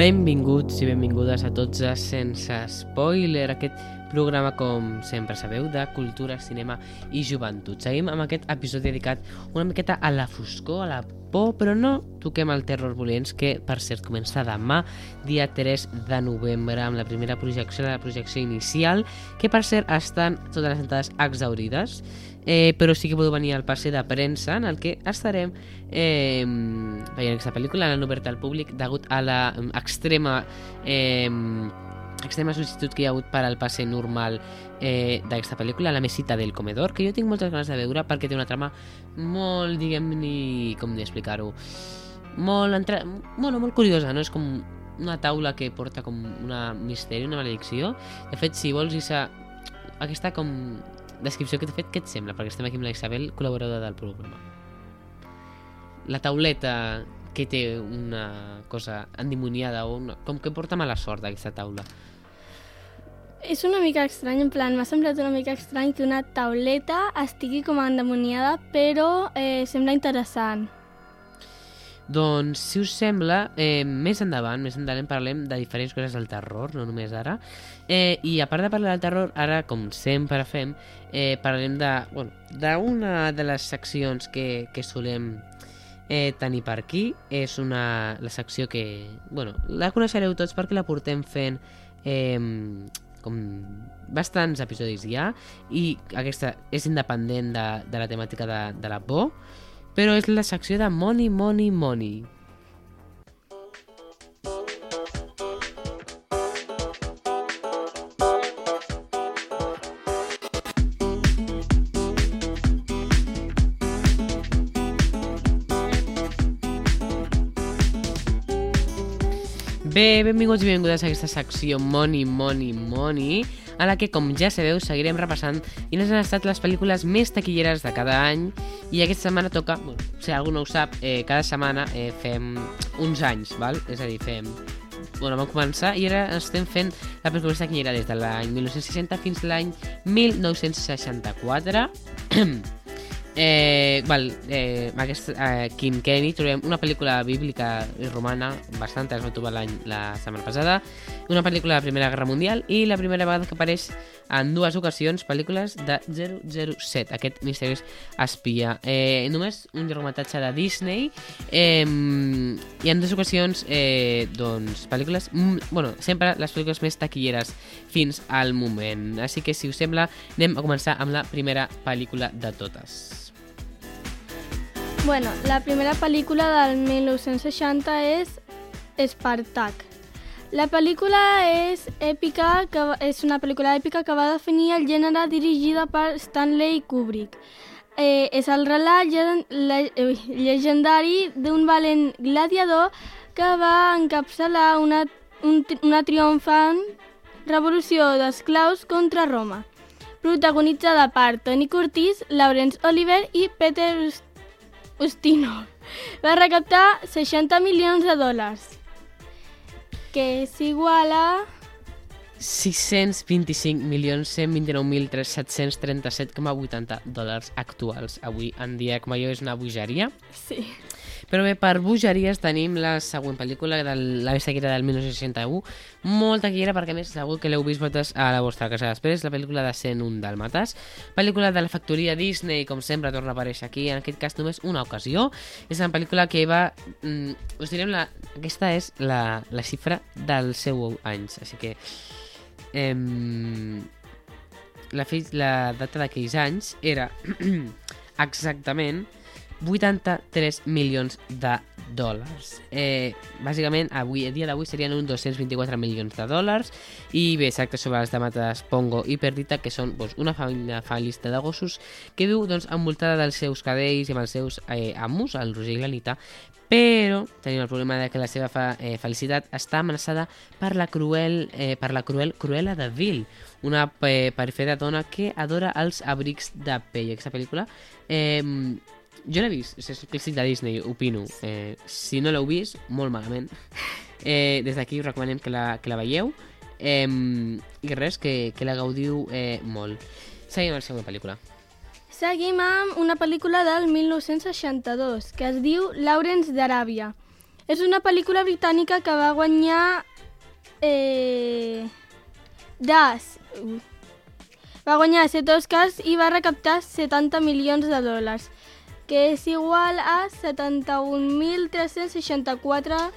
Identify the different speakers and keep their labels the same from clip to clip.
Speaker 1: Benvinguts i benvingudes a tots a Sense Spoiler, aquest programa, com sempre sabeu, de cultura, cinema i joventut. Seguim amb aquest episodi dedicat una miqueta a la foscor, a la por, però no toquem el terror volents, que, per cert, comença demà, dia 3 de novembre, amb la primera projecció, la projecció inicial, que, per cert, estan totes les entrades exaurides, eh, però sí que podeu venir al passe de premsa en el que estarem eh, veient aquesta pel·lícula, l'han obert al públic degut a la extrema eh, extrema sol·licitud que hi ha hagut per al passe normal eh, d'aquesta pel·lícula, La mesita del comedor, que jo tinc moltes ganes de veure perquè té una trama molt, diguem-ne, com d'explicar-ho, molt, entre... bueno, molt curiosa, no? És com una taula que porta com una misteri, una maledicció. De fet, si vols, Issa, aquesta com descripció que t'he fet, què et sembla? Perquè estem aquí amb la Isabel, col·laboradora del programa. La tauleta que té una cosa endimoniada o una... com que porta mala sort aquesta taula.
Speaker 2: És una mica estrany, en plan, m'ha semblat una mica estrany que una tauleta estigui com endemoniada, però eh, sembla interessant.
Speaker 1: Doncs, si us sembla, eh, més endavant, més endavant parlem de diferents coses del terror, no només ara. Eh, I a part de parlar del terror, ara, com sempre fem, eh, parlarem de, bueno, d'una de les seccions que, que solem eh, tenir per aquí. És una, la secció que, bueno, la coneixereu tots perquè la portem fent eh, com bastants episodis ja i aquesta és independent de, de la temàtica de, de la por però és la secció de Money, Money, Money. Bé, benvinguts i benvingudes a aquesta secció Money, Money, Money, a la que, com ja sabeu, seguirem repassant quines han estat les pel·lícules més taquilleres de cada any i aquesta setmana toca, bueno, si algú no ho sap, eh, cada setmana eh, fem uns anys, val? és a dir, fem bueno, vam començar i ara estem fent la pel·lícula taquillera des de l'any 1960 fins l'any 1964 Eh, val, eh, aquest eh, Kim Kenny trobem una pel·lícula bíblica i romana bastant, es va trobar l'any la setmana passada, una pel·lícula de la Primera Guerra Mundial i la primera vegada que apareix en dues ocasions pel·lícules de 007, aquest misteriós espia. Eh, només un llargmetratge de Disney eh, i en dues ocasions eh, doncs, pel·lícules, mm, bueno, sempre les pel·lícules més taquilleres fins al moment. Així que, si us sembla, anem a començar amb la primera pel·lícula de totes.
Speaker 2: Bueno, la primera pel·lícula del 1960 és Spartak. La pel·lícula és èpica, que és una pel·lícula èpica que va definir el gènere dirigida per Stanley Kubrick. Eh, és el relat le llegendari d'un valent gladiador que va encapçalar una, un, una triomfant revolució d'esclaus contra Roma, protagonitzada per Tony Curtis, Laurence Oliver i Peter Ustinov. Va recaptar 60 milions de dòlars, que és igual a...
Speaker 1: 625.129.737,80 dòlars actuals. Avui en dia, com allò, és una bogeria.
Speaker 2: Sí.
Speaker 1: Però bé, per bogeries tenim la següent pel·lícula, de la taquillera del 1961, molt taquillera perquè a més segur que l'heu vist vosaltres a la vostra casa després, la pel·lícula de 101 Dàlmates, pel·lícula de la factoria Disney, com sempre torna a aparèixer aquí, en aquest cas només una ocasió, és una pel·lícula que va... Mm, us direm, la, aquesta és la, la xifra del seu anys, així que... Eh, la, fe, la data d'aquells anys era exactament 83 milions de dòlars. Eh, bàsicament, avui, a dia d'avui serien uns 224 milions de dòlars i bé, exacte sobre les damates Pongo i Perdita, que són doncs, una família falista de gossos que viu doncs, envoltada dels seus cadells i amb els seus eh, amos, el Roger i l'Anita, però tenim el problema de que la seva fa, eh, felicitat està amenaçada per la cruel, eh, per la cruel Cruella de Vil, una eh, perfecta dona que adora els abrics de pell. Aquesta pel·lícula eh, jo l'he vist, és clàssic de Disney, opino. Eh, si no l'heu vist, molt malament. Eh, des d'aquí us recomanem que la, que la veieu. Eh, I res, que, que la gaudiu eh, molt. Seguim amb la següent pel·lícula.
Speaker 2: Seguim amb una pel·lícula del 1962 que es diu Lawrence d'Aràbia. És una pel·lícula britànica que va guanyar... Eh, das, va guanyar 7 Oscars i va recaptar 70 milions de dòlars, que és igual a 71.364...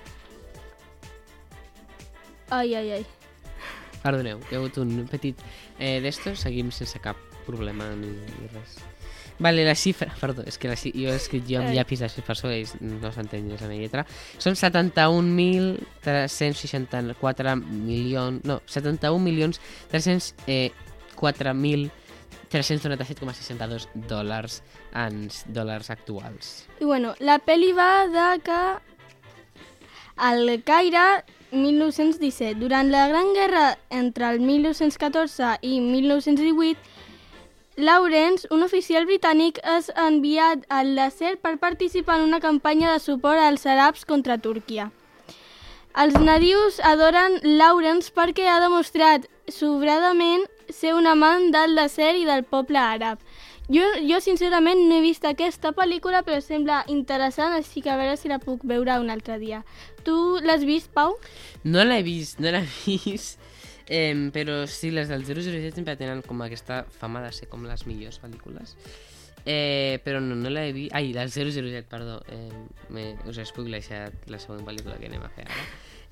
Speaker 2: Ai, ai, ai.
Speaker 1: Perdoneu, hi ha hagut un petit eh, d'estos, seguim sense cap problema ni, ni res. Vale, la xifra, perdó, és que la, xi- jo he escrit jo amb
Speaker 2: Ai.
Speaker 1: llapis les xifres i no s'entén ni la meva lletra. Són 71.364 milions... No, 71 milions 304 mil 397,62 dòlars en dòlars actuals.
Speaker 2: I bueno, la pel·li va de que al Caire 1917, durant la Gran Guerra entre el 1914 i 1918, Lawrence, un oficial britànic, és enviat al Láser per participar en una campanya de suport als àrabs contra Turquia. Els nadius adoren Lawrence perquè ha demostrat sobradament ser un amant del Láser i del poble àrab. Jo, jo sincerament no he vist aquesta pel·lícula, però sembla interessant, així que a veure si la puc veure un altre dia. Tu l'has vist, Pau?
Speaker 1: No l'he vist, no l'he vist, eh, però sí, les del 007 sempre tenen com aquesta fama de ser com les millors pel·lícules. Eh, però no, no l'he vist... Ai, del 007, perdó. Eh, me, us he spoilejat la següent pel·lícula que anem a fer ara.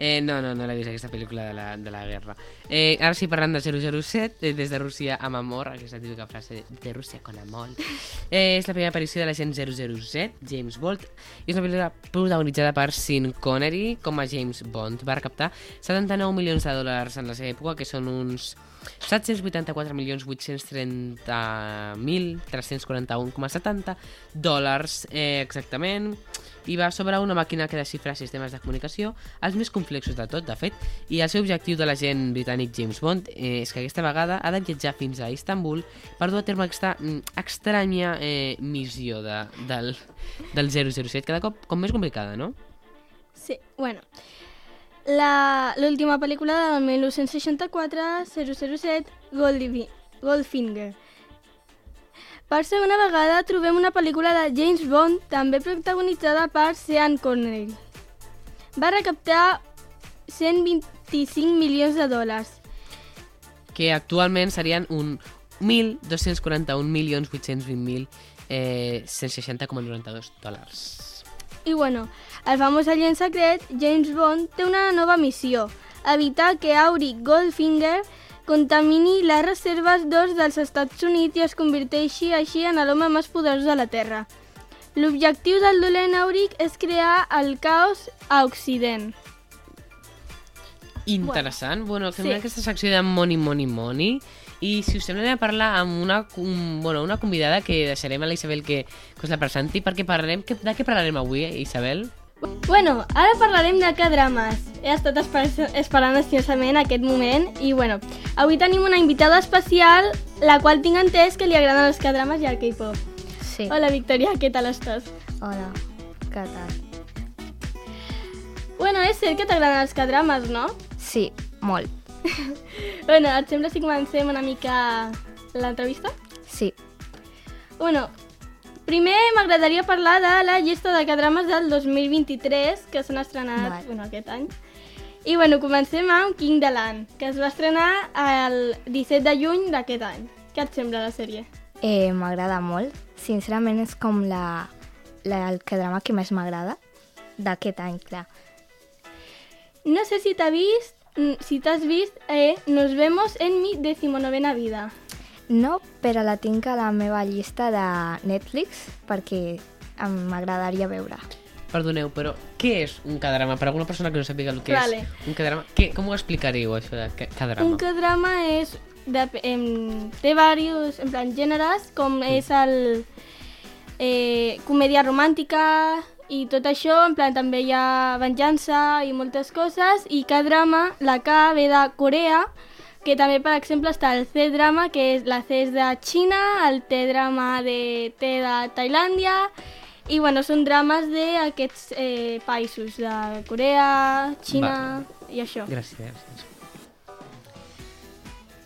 Speaker 1: Eh, no, no, no l'he vist, aquesta pel·lícula de la, de la guerra. Eh, ara sí, parlant de 007, eh, des de Rússia amb amor, aquesta típica frase de Rússia con amor. Eh, és la primera aparició de l'agent 007, James Bond, i és una pel·lícula protagonitzada per Sean Connery com a James Bond. Va recaptar 79 milions de dòlars en la seva època, que són uns 784.830.341,70 dòlars eh, exactament i va sobre una màquina que desxifra sistemes de comunicació, els més complexos de tot, de fet, i el seu objectiu de l'agent britànic James Bond eh, és que aquesta vegada ha de viatjar fins a Istanbul per dur a terme aquesta mm, estranya eh, missió de, del, del 007, cada cop com més complicada, no?
Speaker 2: Sí, bueno. La- L'última pel·lícula del 1964, 007, Goldie- Goldfinger. Per segona vegada trobem una pel·lícula de James Bond, també protagonitzada per Sean Connery. Va recaptar 125 milions de dòlars.
Speaker 1: que actualment serien un 1.241.820.160,92 eh, 160,92 dòlars.
Speaker 2: I bueno, el famós agent secret, James Bond, té una nova missió, evitar que Auri Goldfinger contamini les reserves d'or dels Estats Units i es converteixi així en l'home més poderós de la Terra. L'objectiu del dolent Auric és crear el caos a Occident.
Speaker 1: Interessant. Bueno, fem
Speaker 2: sí.
Speaker 1: aquesta secció de Money, Money, Money. I si us sembla anem a parlar amb una, un, bueno, una convidada que deixarem a la Isabel que, que us la presenti perquè parlarem... Que, de què parlarem avui, Isabel?
Speaker 2: Bueno, ara parlarem de K-drames. He estat esper esperant ansiosament aquest moment i bueno, avui tenim una invitada especial, la qual tinc entès que li agraden els K-drames i el K-pop.
Speaker 3: Sí.
Speaker 2: Hola Victoria, què tal estàs?
Speaker 3: Hola. Què tal?
Speaker 2: Bueno, és cert que t'agraden els K-drames, no?
Speaker 3: Sí, molt.
Speaker 2: Bueno, et sembla si comencem una mica l'entrevista?
Speaker 3: Sí.
Speaker 2: Bueno, primer m'agradaria parlar de la llista de K-drames del 2023 que s'han estrenat bueno, aquest any. I bueno, comencem amb King the Land, que es va estrenar el 17 de juny d'aquest any. Què et sembla la sèrie?
Speaker 3: Eh, m'agrada molt. Sincerament és com la, la, el que drama que més m'agrada d'aquest any, clar.
Speaker 2: No sé si t'ha vist, mm, si t'has vist, eh, Nos vemos en mi decimonovena vida.
Speaker 3: No, però la tinc a la meva llista de Netflix perquè m'agradaria veure.
Speaker 1: Perdoneu, però què és un cadrama? Per alguna persona que no sàpiga el que
Speaker 2: Vale.
Speaker 1: és un cadrama, què, com ho explicaríeu, això de ca- cadrama?
Speaker 2: Un cadrama és... De, em, té diversos en plan, gèneres, com és el eh, comèdia romàntica i tot això, en plan també hi ha venjança i moltes coses, i cada drama, la K ve de Corea, que també, per exemple, està el C-drama, que és la C és de Xina, el T-drama de T de Tailàndia, i bueno, són drames d'aquests eh, països, de Corea, Xina i això.
Speaker 1: Gràcies. gràcies.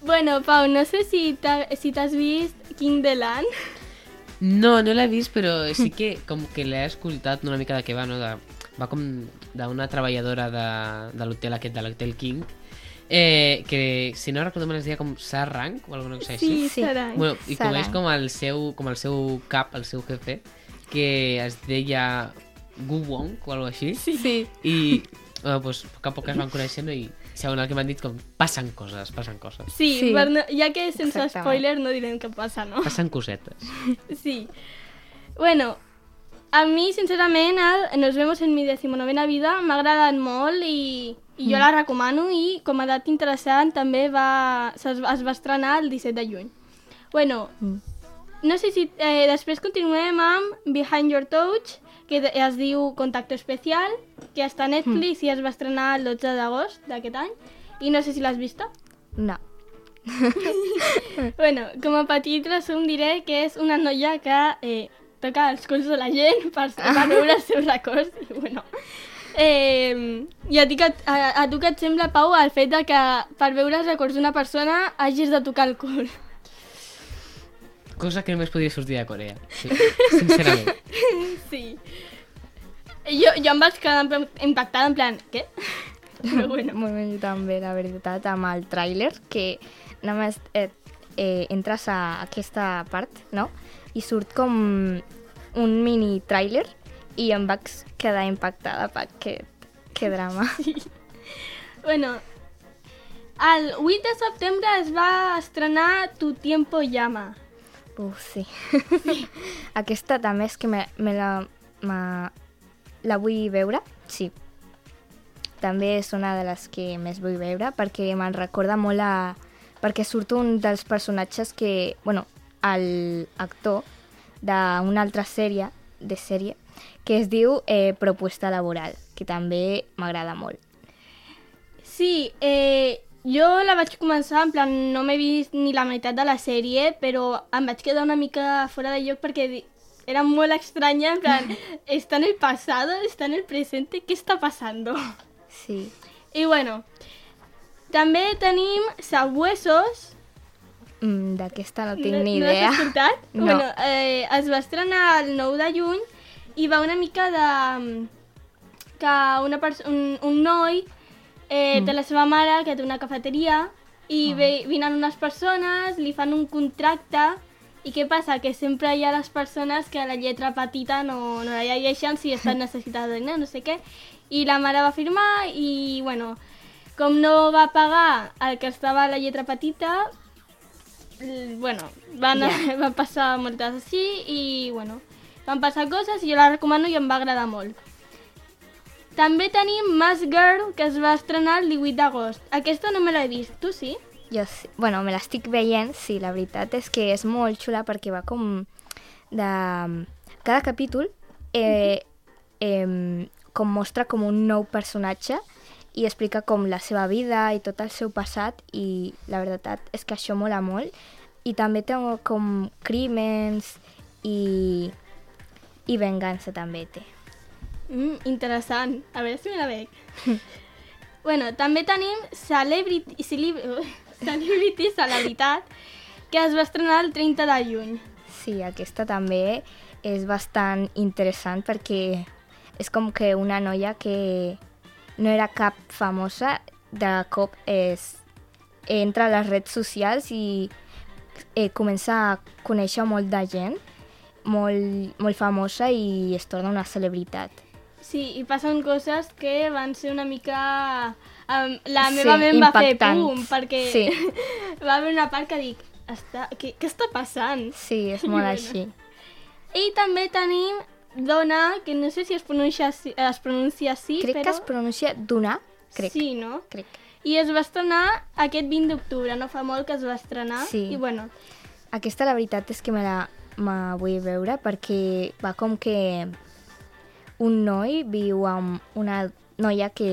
Speaker 2: Bueno, Pau, no sé si t'ha- si t'has vist King the Land.
Speaker 1: No, no l'he vist, però sí que com que l'he escoltat una mica de què va, no? De, va com d'una treballadora de, de l'hotel aquest, de l'Hotel King, eh, que si no recordo mal es deia com Sarrang o alguna cosa així.
Speaker 2: Sí,
Speaker 3: Sí.
Speaker 1: Bueno, i com és
Speaker 3: Sarang.
Speaker 1: com el seu, com el seu cap, el seu jefe, que es deia Gu Wong o alguna així.
Speaker 2: Sí. sí.
Speaker 1: I bueno, pues, a poc a poc es van coneixent i segons el que m'han dit, com passen coses, passen coses.
Speaker 2: Sí,
Speaker 3: Sí.
Speaker 2: Per no, ja que sense
Speaker 3: Exactament.
Speaker 2: spoiler no direm què passa, no?
Speaker 1: Passen cosetes.
Speaker 2: Sí. Bueno, a mi, sincerament, el Nos vemos en mi decimonovena vida m'ha agradat molt i, i jo la recomano i com a edat interessant també va, es, es va estrenar el 17 de juny. Bueno,
Speaker 3: Mm.
Speaker 2: no sé si eh, després continuem amb Behind Your Touch, que es diu Contacto Especial, que està a Netflix i es va estrenar el 12 d'agost d'aquest any. I no sé si l'has vista.
Speaker 3: No.
Speaker 2: Bueno, com a petit resum diré que és una noia que eh, toca els cols de la gent per, per veure els seus records. I, bueno, eh, I a, ti que, a, a tu què et sembla, Pau, el fet de que per veure els records d'una persona hagis de tocar el cul?
Speaker 1: Cosa que només podria sortir de Corea. Sí, sincerament.
Speaker 2: Sí. Jo, jo em vaig quedar en plan- impactada, en plan, què? Però bueno.
Speaker 3: Molt bé, jo també, la veritat, amb el tràiler, que només eh, eh, entres a aquesta part, no? I surt com un mini tràiler i em vaig quedar impactada per aquest, que drama.
Speaker 2: Bueno, el 8 de setembre es va estrenar Tu tiempo llama.
Speaker 3: Uf, sí. Aquesta també és que me, me la, me, la vull veure, sí. També és una de les que més vull veure perquè me'n recorda molt a... perquè surt un dels personatges que... bueno, el actor d'una altra sèrie, de sèrie, que es diu eh, Propuesta Laboral, que també m'agrada molt.
Speaker 2: Sí, eh, jo la vaig començar, en plan, no m'he vist ni la meitat de la sèrie, però em vaig quedar una mica fora de lloc perquè era molt estranya, en plan, està en el pasado, està en el presente, què està passando?
Speaker 3: Sí.
Speaker 2: I bueno, també tenim Sabuesos,
Speaker 3: Mm, D'aquesta no tinc
Speaker 2: no,
Speaker 3: ni
Speaker 2: no
Speaker 3: idea.
Speaker 2: l'has escoltat?
Speaker 3: No.
Speaker 2: Bueno, eh, es va estrenar el 9 de juny i va una mica de... que una un, un noi eh, té la seva mare que té una cafeteria i ve, vinen unes persones, li fan un contracte i què passa? Que sempre hi ha les persones que la lletra petita no, no la llegeixen si estan necessitades de diners, no sé què. I la mare va firmar i, bueno, com no va pagar el que estava a la lletra petita, bueno, van,
Speaker 3: Ja.
Speaker 2: van passar moltes així i, bueno, van passar coses i jo la recomano i em va agradar molt. També tenim Mass Girl, que es va estrenar el 18 d'agost. Aquesta no me l'he vist, tu sí?
Speaker 3: Jo sí. Bueno, me l'estic veient, sí, la veritat és que és molt xula perquè va com de... Cada capítol eh, eh, com mostra com un nou personatge i explica com la seva vida i tot el seu passat i la veritat és que això mola molt i també té com crímens i, i vengança també té.
Speaker 2: Mm, interessant. A veure si me la veig. bueno, també tenim Celebrity, Celeb- Celebrity Celebritat, que es va estrenar el 30 de juny.
Speaker 3: Sí, aquesta també és bastant interessant perquè és com que una noia que no era cap famosa, de cop és, entra a les redes socials i eh, comença a conèixer molt de gent, molt, molt famosa i es torna una celebritat.
Speaker 2: Sí, i passen coses que van ser una mica... Um, la
Speaker 3: Sí,
Speaker 2: meva ment va fer pum, perquè
Speaker 3: Sí.
Speaker 2: va haver una part que dic, està... Què, què està passant?
Speaker 3: Sí, és molt
Speaker 2: Bueno.
Speaker 3: així.
Speaker 2: I també tenim Dona, que no sé si es pronuncia, es pronuncia així,
Speaker 3: Crec
Speaker 2: però...
Speaker 3: que es pronuncia donar, crec.
Speaker 2: Sí, no?
Speaker 3: Crec.
Speaker 2: I es va estrenar aquest 20 d'octubre, no fa molt que es va estrenar.
Speaker 3: Sí.
Speaker 2: I bueno,
Speaker 3: Aquesta la veritat és que me la me vull veure perquè va com que un noi viu amb una noia que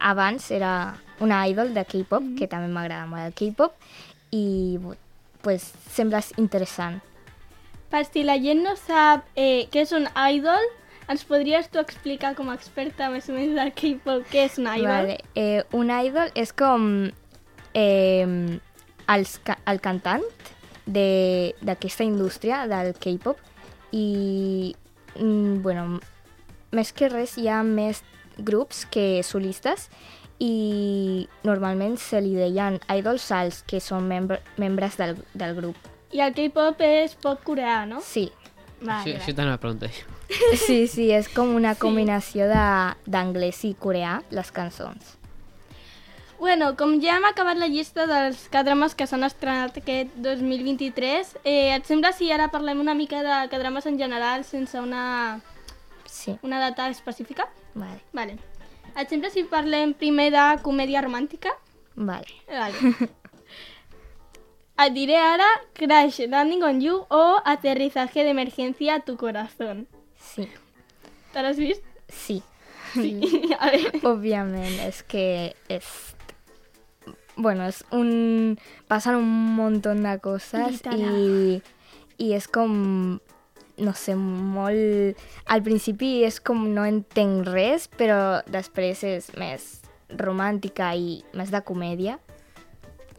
Speaker 3: abans era una idol de K-pop, que també m'agrada molt el K-pop, i pues, sembla interessant.
Speaker 2: per si la gent no sap eh, què és un idol, ens podries tu explicar com a experta més o menys del K-pop què és un idol?
Speaker 3: Vale. Eh, un idol és com eh, els, ca el cantant d'aquesta indústria del K-pop i, mm, bueno, més que res hi ha més grups que solistes i normalment se li deien idols als que són membre, membres del, del grup.
Speaker 2: I el K-pop és pop coreà, no?
Speaker 3: Sí,
Speaker 1: Això, això també me pregunto jo.
Speaker 3: sí, sí, és com una
Speaker 2: Sí.
Speaker 3: combinació de- d'anglès i coreà, les cançons.
Speaker 2: Bueno, com ja hem acabat la llista dels cadrames que s'han estrenat aquest 2023, eh, et sembla si ara parlem una mica de cadrames en general sense una,
Speaker 3: Sí,
Speaker 2: una data específica?
Speaker 3: vale,
Speaker 2: Vale. Et sembla si parlem primer de comèdia romàntica?
Speaker 3: vale.
Speaker 2: Vale. Et diré ara Crash Landing on You o Aterrizaje de emergencia a tu corazón.
Speaker 3: Sí,
Speaker 2: Te l'has vist?
Speaker 3: sí.
Speaker 2: Sí. A veure.
Speaker 3: Òbviament, és que és... Bueno, és un... Passen un muntó de i,
Speaker 2: Literal.
Speaker 3: i és com... No sé, molt... Al principi és com no entenc res, però després és més romàntica i més de comèdia.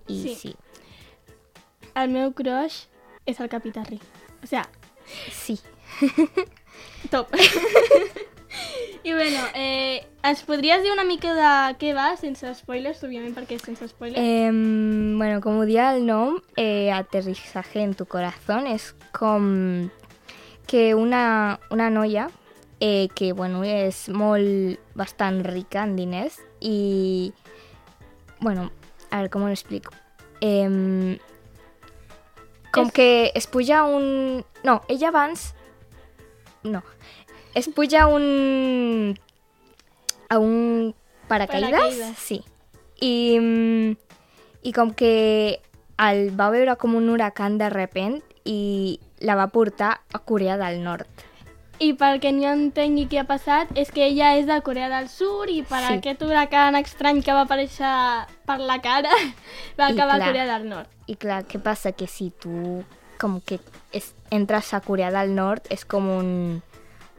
Speaker 3: I
Speaker 2: Sí.
Speaker 3: sí,
Speaker 2: El meu crush és el Capità Rick. O sea,
Speaker 3: sí.
Speaker 2: top. I bueno, eh, ens podries dir una mica de què va, sense spoilers, òbviament, perquè és sense spoilers.
Speaker 3: Eh, bueno, com ho dia el nom, eh, aterrizaje en tu corazón, és com que una, una noia eh, que bueno, és molt bastant rica en diners i bueno, a veure com ho explico eh, com
Speaker 2: És-
Speaker 3: que es puja un... no, ella abans no, es puja un a un paracaïdes,
Speaker 2: Paracaïdes.
Speaker 3: sí i, mm, i com que el va veure com un huracan de repent i la va portar a Corea del Nord.
Speaker 2: I perquè no entengui què ha passat, és que ella és de Corea del Sur i per
Speaker 3: Sí.
Speaker 2: aquest huracan estrany que va aparèixer per la cara, va
Speaker 3: I
Speaker 2: acabar a
Speaker 3: clar.
Speaker 2: Corea del Nord.
Speaker 3: I clar, què passa? Que si tu com que es, entres a Corea del Nord és com un,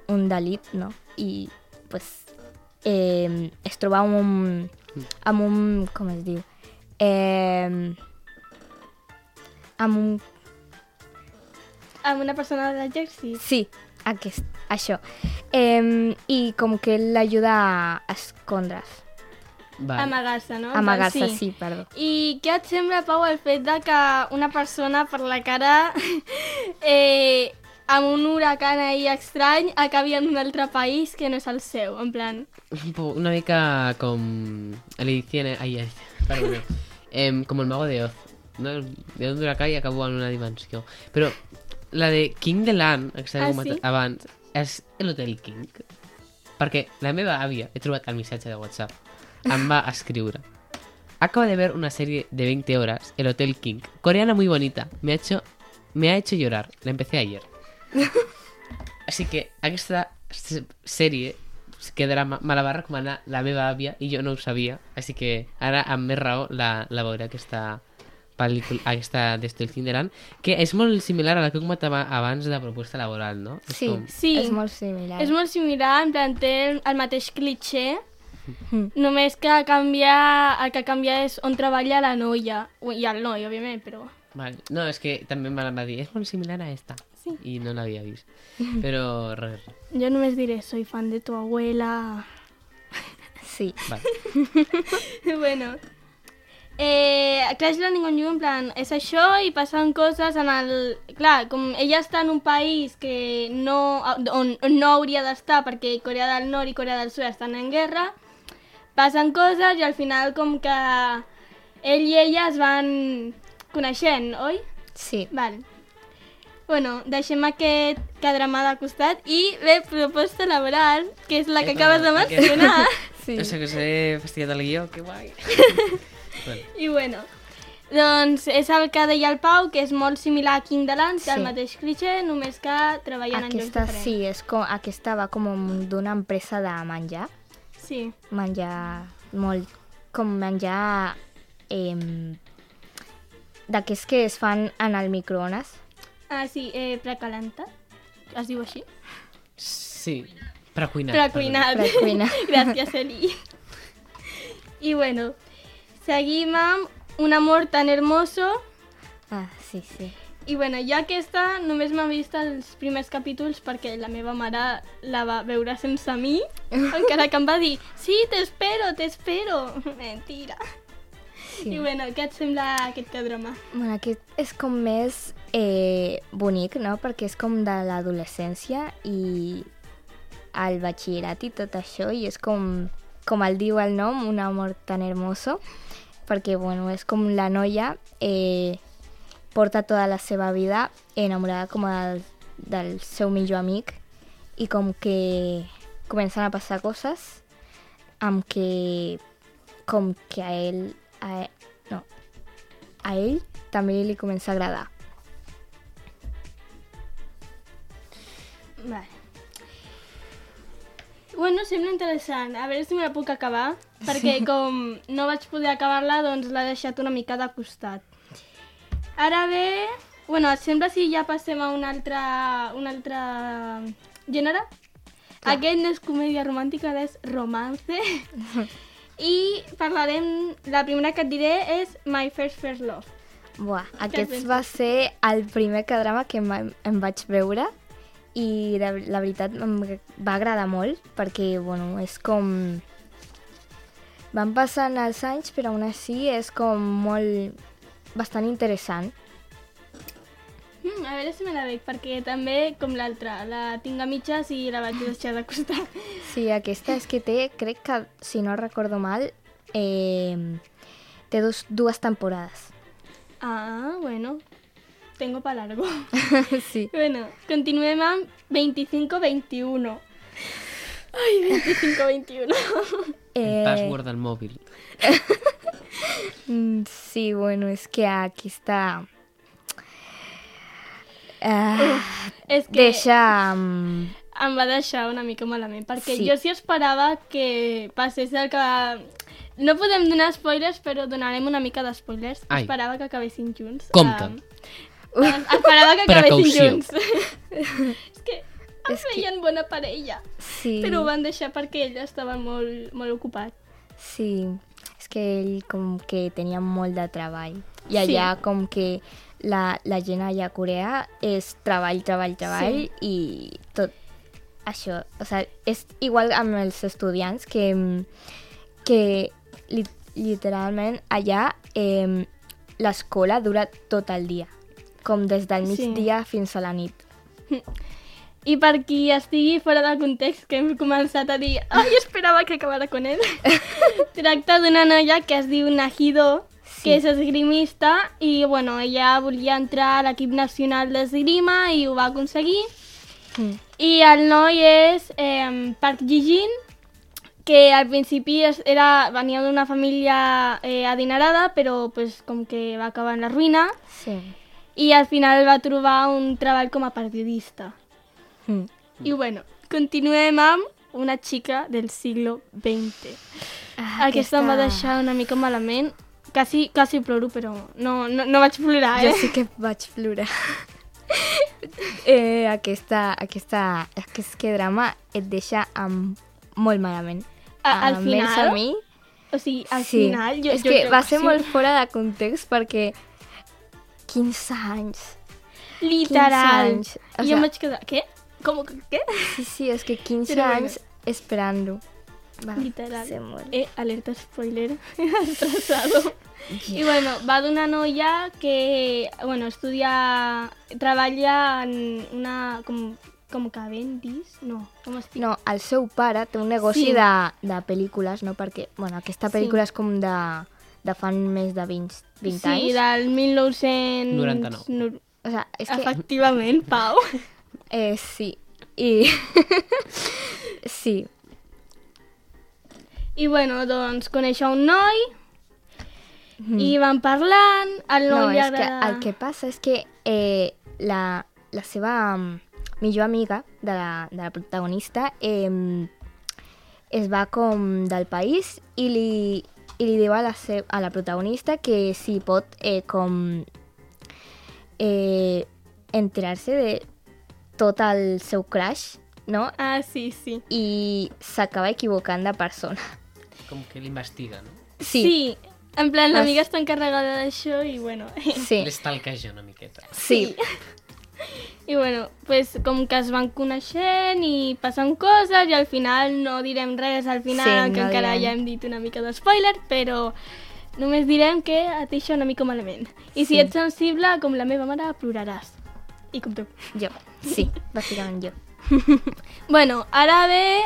Speaker 3: un delit, no? I pues, eh, es troba amb un, amb un... com es diu? Eh, amb un...
Speaker 2: Amb una persona de l'exèrcit.
Speaker 3: Sí, aquest, això. Eh, I com que l'ajuda a escondre's.
Speaker 1: Vale.
Speaker 2: Amagar-se, no?
Speaker 3: Amagar-se, sí. perdó.
Speaker 2: I què et sembla, Pau, el fet de que una persona per la cara eh, amb un huracan ahí estrany acabi en un altre país que no és el seu, en plan...
Speaker 1: Una mica com Alicia en... Ai, ai, perdó. Em, com el mago de Oz. No? De un huracà i acabo en una dimensió. Però la de King de Land, que s'ha
Speaker 2: Ah, sí?
Speaker 1: abans, és l'Hotel King. Perquè la meva àvia, he trobat el missatge de WhatsApp, em va escriure. Acabo de ver una serie de 20 horas, El Hotel King. Coreana muy bonita. Me ha hecho, me ha hecho llorar. La empecé ayer. Així que aquesta sèrie quedarà, ma- me la va recomanar la meva àvia i jo no ho sabia. Així que ara amb més raó la, la veuré aquesta pel·lícula, aquesta d'Estel Cinderan, que és molt similar a la que he comentat abans de proposta laboral, no? És
Speaker 3: Sí,
Speaker 1: com-
Speaker 2: Sí.
Speaker 3: és molt similar.
Speaker 2: És molt similar, en plan, té el mateix cliché,
Speaker 3: Mm.
Speaker 2: només que canvia, el que canvia és on treballa la noia, i el noi, òbviament, però...
Speaker 1: Vale. No, és que també me la va dir, és molt similar a esta.
Speaker 2: Sí.
Speaker 1: I no l'havia vist. Però res.
Speaker 2: Jo només diré, soy fan de tu abuela...
Speaker 3: Sí.
Speaker 1: Vale.
Speaker 2: bueno, eh, Crash Landing on You, en plan, és això i passen coses en el... Clar, com ella està en un país que no, on, on no hauria d'estar perquè Corea del Nord i Corea del Sud estan en guerra, passen coses i al final com que ell i ella es van coneixent, oi?
Speaker 3: Sí.
Speaker 2: Val. Bueno, deixem aquest cadramà de costat i ve proposta laboral, que és la que
Speaker 1: Epa,
Speaker 2: acabes de
Speaker 1: aquest.
Speaker 2: mencionar.
Speaker 3: Sí.
Speaker 1: No sé que s'he fastidiat el guió, que guai. bueno,
Speaker 2: I bueno, doncs és el que deia el Pau, que és molt similar a King de l'Ant,
Speaker 3: Sí.
Speaker 2: el mateix cliché, només que treballant en llocs
Speaker 3: Aquesta,
Speaker 2: diferents.
Speaker 3: sí, és com, aquesta va com d'una empresa de menjar.
Speaker 2: Sí.
Speaker 3: Menjar molt... Com menjar... Eh, D'aquests que es fan en el microones.
Speaker 2: Ah, sí, eh, precalentat, es diu així?
Speaker 1: sí, precuinat.
Speaker 2: Precuinat.
Speaker 3: Precuinat.
Speaker 2: Gràcies, Eli. I bueno, seguim amb Un amor tan hermoso.
Speaker 3: Ah, sí, sí.
Speaker 2: I bueno, jo aquesta només m'ha vist els primers capítols perquè la meva mare la va veure sense mi, encara que em va dir sí, t'espero, t'espero. Mentira.
Speaker 3: sí.
Speaker 2: I bueno, què et sembla aquest drama?
Speaker 3: Bueno, aquest és com més eh, bonic, no? Perquè és com de l'adolescència i el batxillerat i tot això, i és com, com el diu el nom, un amor tan hermoso, perquè, bueno, és com la noia eh, porta tota la seva vida enamorada com del, del seu millor amic i com que comencen a passar coses amb que com que a ell a, no, a ell també li comença a agradar.
Speaker 2: Sembla interessant. A veure si me la puc acabar, perquè com no vaig poder acabar-la, doncs l'he deixat una mica de costat. Ara bé, bueno, et sembla si ja passem a un altre, un altre gènere?
Speaker 3: Clar.
Speaker 2: Aquest no és comèdia romàntica, és romance. I parlarem, la primera que et diré és My First First Love.
Speaker 3: Buah, aquest va ser el primer drama que em vaig veure i de, la veritat em va agradar molt perquè, bueno, és com... Van passant els anys, però aún així és com molt... bastant interessant.
Speaker 2: Mm, a veure si me la veig, perquè també, com l'altra, la tinc a mitges i la vaig deixar de costat.
Speaker 3: Sí, aquesta és que té, crec que, si no recordo mal, eh, té dos, dues temporades.
Speaker 2: Ah, bueno, tengo para largo.
Speaker 3: sí.
Speaker 2: Bueno, continuem amb 25-21. Ai, 25-21.
Speaker 1: El password del mòbil.
Speaker 3: Mm, Sí, bueno, és que aquí està... Uh,
Speaker 2: És que
Speaker 3: deixa... Um,
Speaker 2: em va deixar una mica malament, perquè
Speaker 3: Sí.
Speaker 2: jo sí esperava que passés el que... No podem donar spoilers, però donarem una mica de spoilers.
Speaker 1: Ai.
Speaker 2: Esperava que acabessin junts.
Speaker 1: Compte.
Speaker 2: Um, esperava que acabessin
Speaker 1: Precaució.
Speaker 2: junts. és que em
Speaker 3: És que-
Speaker 2: feien bona parella.
Speaker 3: sí,
Speaker 2: Però ho van deixar perquè ell estava molt, molt ocupat.
Speaker 3: sí, és que ell com que tenia molt de treball. I
Speaker 2: Sí.
Speaker 3: allà com que la, la gent allà a Corea és treball, treball, treball
Speaker 2: Sí.
Speaker 3: i tot això. O sea, és igual amb els estudiants que, que li, literalment allà eh, l'escola dura tot el dia. Com des del
Speaker 2: Sí.
Speaker 3: migdia fins a la nit.
Speaker 2: I per qui estigui fora del context que hem començat a dir ai, esperava que acabara con ell tracta d'una noia que es diu Nahido
Speaker 3: Sí.
Speaker 2: que és esgrimista i bueno, ella volia entrar a l'equip nacional d'esgrima i ho va aconseguir
Speaker 3: Mm.
Speaker 2: i el noi és eh, Park Ji-jin que al principi era, venia d'una família eh, adinerada però pues, com que va acabar en la ruïna
Speaker 3: Sí.
Speaker 2: I al final va trobar un treball com a periodista.
Speaker 3: Mm.
Speaker 2: I bueno, continuem amb una xica del siglo XX.
Speaker 3: Ah,
Speaker 2: Aquesta em va deixar una mica malament. Quasi, quasi ploro, però no, no, no vaig plorar,
Speaker 3: Jo
Speaker 2: eh?
Speaker 3: sí que vaig plorar. eh, aquesta, aquesta, aquest que drama et deixa amb molt malament.
Speaker 2: A- al final?
Speaker 3: A mi,
Speaker 2: O sigui, al
Speaker 3: sí.
Speaker 2: final... Jo,
Speaker 3: És
Speaker 2: jo
Speaker 3: que va ser
Speaker 2: sí.
Speaker 3: molt fora de context perquè 15 anys.
Speaker 2: Literal.
Speaker 3: 15 anys. O
Speaker 2: I jo
Speaker 3: sea-
Speaker 2: em vaig quedar... Què? Com que què?
Speaker 3: Sí, sí, és que 15
Speaker 2: Però bueno.
Speaker 3: anys esperant-lo. Va
Speaker 2: Literal.
Speaker 3: ser molt...
Speaker 2: Eh, alerta spoiler. Atrasado. I bueno, va d'una noia que, bueno, estudia, treballa en una, com, com que vendis? No, com es diu?
Speaker 3: No, el seu pare té un negoci
Speaker 2: Sí.
Speaker 3: de, de pel·lícules, no? Perquè, bueno, aquesta
Speaker 2: Sí.
Speaker 3: pel·lícula és com de, de fan més de 20, 20
Speaker 2: sí,
Speaker 3: anys.
Speaker 2: del 1900...
Speaker 1: 99.
Speaker 2: Nu-
Speaker 3: O sea, és que...
Speaker 2: Efectivament, Pau.
Speaker 3: Eh, sí. I... sí.
Speaker 2: I bueno, doncs conèixer un noi
Speaker 3: Mm.
Speaker 2: i van parlant, al
Speaker 3: No,
Speaker 2: noi li
Speaker 3: és que
Speaker 2: agrada...
Speaker 3: el que passa és que eh, la, la seva mm, millor amiga de la, de la protagonista eh, es va com del país i li, i li diu a la, se, a la protagonista que si pot eh, com eh, enterar-se de tot el seu crush, no?
Speaker 2: Ah, sí, sí.
Speaker 3: I s'acaba equivocant de persona.
Speaker 1: Com que l'investiga, no?
Speaker 3: Sí,
Speaker 2: Sí, en plan, l'amiga està encarregada d'això i bueno...
Speaker 3: sí,
Speaker 1: L'estalqueja una miqueta.
Speaker 3: sí.
Speaker 2: I bueno, pues, com que es van coneixent i passen coses i al final no direm res al final,
Speaker 3: Sí,
Speaker 2: que
Speaker 3: no
Speaker 2: encara
Speaker 3: direm.
Speaker 2: ja hem dit una mica de spoiler, però només direm que et deixa una mica malament. I si
Speaker 3: Sí.
Speaker 2: ets sensible, com la meva mare, ploraràs. I com tu.
Speaker 3: Jo, sí, bàsicament jo.
Speaker 2: Bueno, ara ve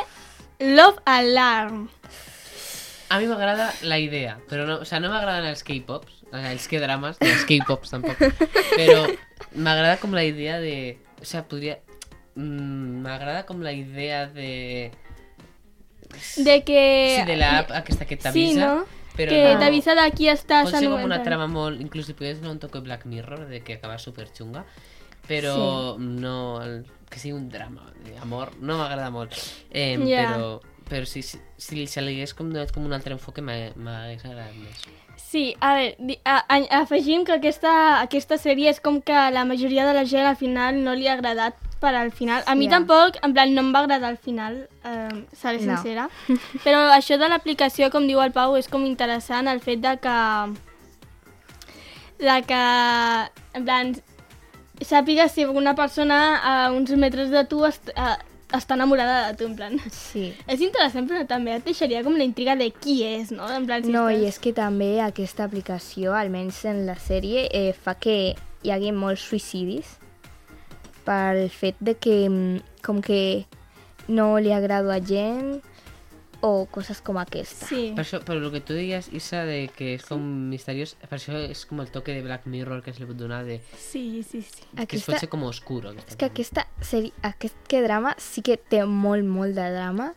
Speaker 2: Love Alarm.
Speaker 1: A mi m'agrada la idea, però no, o sea, no m'agraden els K-pops, o sea, els K-drames, ni els K-pops tampoc, però m'agrada com la idea de... O sea, podria... mm, M'agrada com la idea de...
Speaker 2: De que...
Speaker 1: Sí, de l'app aquesta que
Speaker 2: Sí,
Speaker 1: t'avisa,
Speaker 2: no?
Speaker 1: però
Speaker 2: que
Speaker 1: no...
Speaker 2: t'avisa de qui estàs
Speaker 1: Pot ser com una
Speaker 2: anomentant.
Speaker 1: trama molt... Inclús li podries donar un toque Black Mirror, de que acaba super xunga, però no... El, que sigui un drama d'amor, no m'agrada molt. Eh,
Speaker 2: Ja.
Speaker 1: Però, però si, si, si se li hagués com donat com un altre enfoque m'ha- m'hagués agradat més.
Speaker 2: Sí, a veure, di- a, a, afegim que aquesta, aquesta sèrie és com que la majoria de la gent al final no li ha agradat per al final. A mi
Speaker 3: Ja.
Speaker 2: tampoc, en plan, no em va agradar al final, eh, seré
Speaker 3: No.
Speaker 2: sincera. Però això de l'aplicació, com diu el Pau, és com interessant el fet de que... de que, en plan, sàpigues si una persona a uns metres de tu est, eh, està enamorada de tu, en plan...
Speaker 3: Sí.
Speaker 2: És interessant, però també et deixaria com la intriga de qui és, no? En plan, si
Speaker 3: No,
Speaker 2: estàs-
Speaker 3: i és que també aquesta aplicació, almenys en la sèrie, eh, fa que hi hagi molts suïcidis pel fet de que mm, com que no li agrada a gent o coses com aquesta.
Speaker 2: Sí.
Speaker 1: Per això, però el que tu deies, Isa, de que és com misteriós, per això és com el toque de Black Mirror que es li pot donar de...
Speaker 2: Sí, sí, sí.
Speaker 1: Que es
Speaker 3: Aquesta,
Speaker 1: pot ser com oscuro. Aquesta
Speaker 3: és que aquesta sèrie, aquest que drama sí que té molt, molt de drama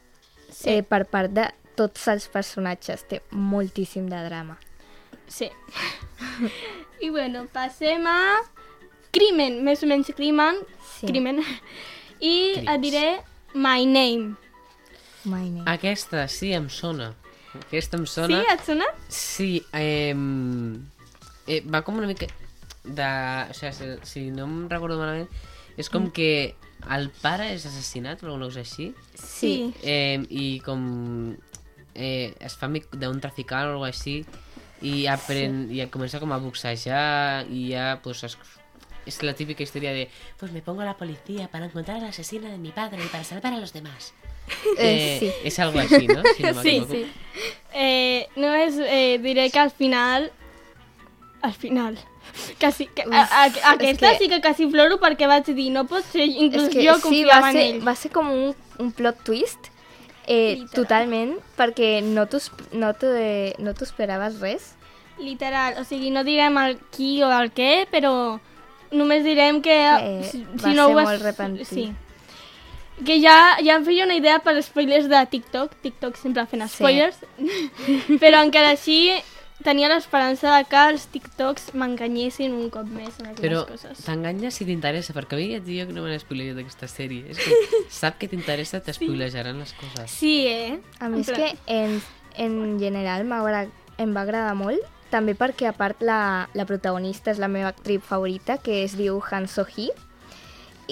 Speaker 2: Sí.
Speaker 3: eh, per part de tots els personatges. Té moltíssim de drama.
Speaker 2: Sí. I bueno, passem a Crimen, més o menys Crimen.
Speaker 3: Sí.
Speaker 2: Crimen. I
Speaker 1: Crims.
Speaker 2: et diré My Name.
Speaker 3: My name.
Speaker 1: Aquesta sí em sona. Aquesta em
Speaker 2: Sí,
Speaker 1: sona.
Speaker 2: et sona?
Speaker 1: Sí, eh, eh, va com una mica de... O sigui, si, si no em recordo malament, és com que el pare és assassinat o alguna cosa així,
Speaker 2: Sí.
Speaker 1: eh, i com eh, es fa amic d'un traficant o alguna així, i aprèn, i comença com a boxejar, i ja, pues, es, es la típica historia de pues me pongo a la policía para encontrar al asesino de mi padre y para salvar a los demás.
Speaker 3: Eh, sí.
Speaker 1: Es algo así, ¿no? Si no
Speaker 2: Sí, sí. Eh, només eh, diré que al final... Al final... Quasi, que, a, a,
Speaker 3: Uf,
Speaker 2: aquesta
Speaker 3: és que-
Speaker 2: sí que quasi ploro perquè vaig dir, no pot ser, inclús
Speaker 3: És que
Speaker 2: jo
Speaker 3: sí, va
Speaker 2: confiava
Speaker 3: ser,
Speaker 2: en ell.
Speaker 3: va ser com un, un plot twist eh,
Speaker 2: Literal.
Speaker 3: totalment, perquè no t'ho no no esperaves res.
Speaker 2: Literal, o sigui, no direm el qui o el què, però només direm que...
Speaker 3: Eh,
Speaker 2: si,
Speaker 3: va
Speaker 2: si no
Speaker 3: ser
Speaker 2: ho has...
Speaker 3: molt repentit.
Speaker 2: Sí. Que ja, ja em feia una idea per spoilers de TikTok. TikTok sempre fent
Speaker 3: Sí.
Speaker 2: spoilers. però encara així tenia l'esperança de que els TikToks m'enganyessin un cop més en algunes
Speaker 1: Però
Speaker 2: coses.
Speaker 1: t'enganya si t'interessa, perquè a mi et diu que no me n'he spoilerat d'aquesta sèrie. És que sap que t'interessa, t'espoilejaran les coses.
Speaker 2: Sí, eh?
Speaker 3: A
Speaker 2: En
Speaker 3: mi és
Speaker 2: plan-
Speaker 3: que en, en general em va agradar molt, també perquè a part la, la protagonista és la meva actriu favorita, que es diu Han So-hee,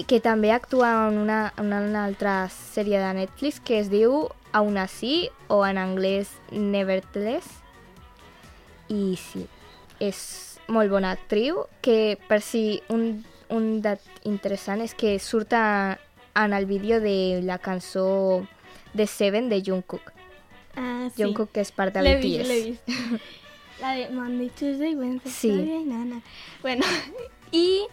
Speaker 3: que també actua en una, en una altra sèrie de Netflix que es diu Aún así, o en anglès Nevertheless. I sí, és molt bona actriu, que per si un, un dat interessant és que surt a, en el vídeo de la cançó de Seven de Jungkook.
Speaker 2: Ah, sí.
Speaker 3: Jungkook que és part de
Speaker 2: L'he vist,
Speaker 3: BTS.
Speaker 2: l'he vist. La de Monday, Tuesday, Wednesday,
Speaker 3: Sí.
Speaker 2: Friday, nana. Bueno, i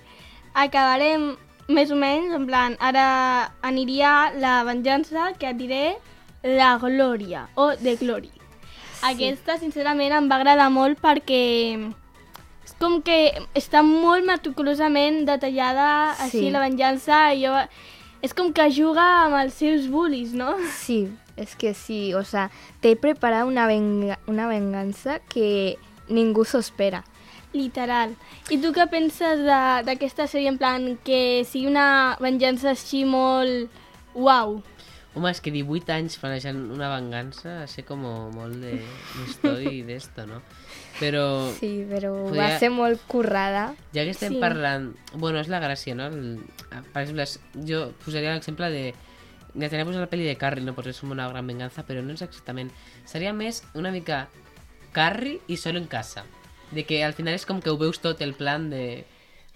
Speaker 2: acabarem més o menys, en plan, ara aniria la venjança, que et diré la glòria, o de glory. Aquesta, sincerament, em va agradar molt perquè és com que està molt meticulosament detallada així
Speaker 3: Sí.
Speaker 2: la venjança i jo... És com que juga amb els seus bullies, no?
Speaker 3: Sí, es que sí, o sea, te he preparado una, venga- una venganza que ningú s'ho espera.
Speaker 2: Literal. I tu què penses de- d'aquesta sèrie en plan que sigui una venjança així molt... Uau.
Speaker 1: Home, és que 18 anys planejant una vengança, va ser com molt de història i d'esto, no? Però
Speaker 3: Sí, però
Speaker 1: Podria-
Speaker 3: va ser molt currada.
Speaker 1: ja que estem
Speaker 2: Sí.
Speaker 1: parlant... Bueno, és la gràcia, no? El... Per exemple, jo posaria l'exemple de... Ja tenim la pel·li de Carrie, no? Perquè és una gran venganza, però no és exactament... Seria més una mica Carrie i solo en casa. De que al final és com que ho veus tot el plan de...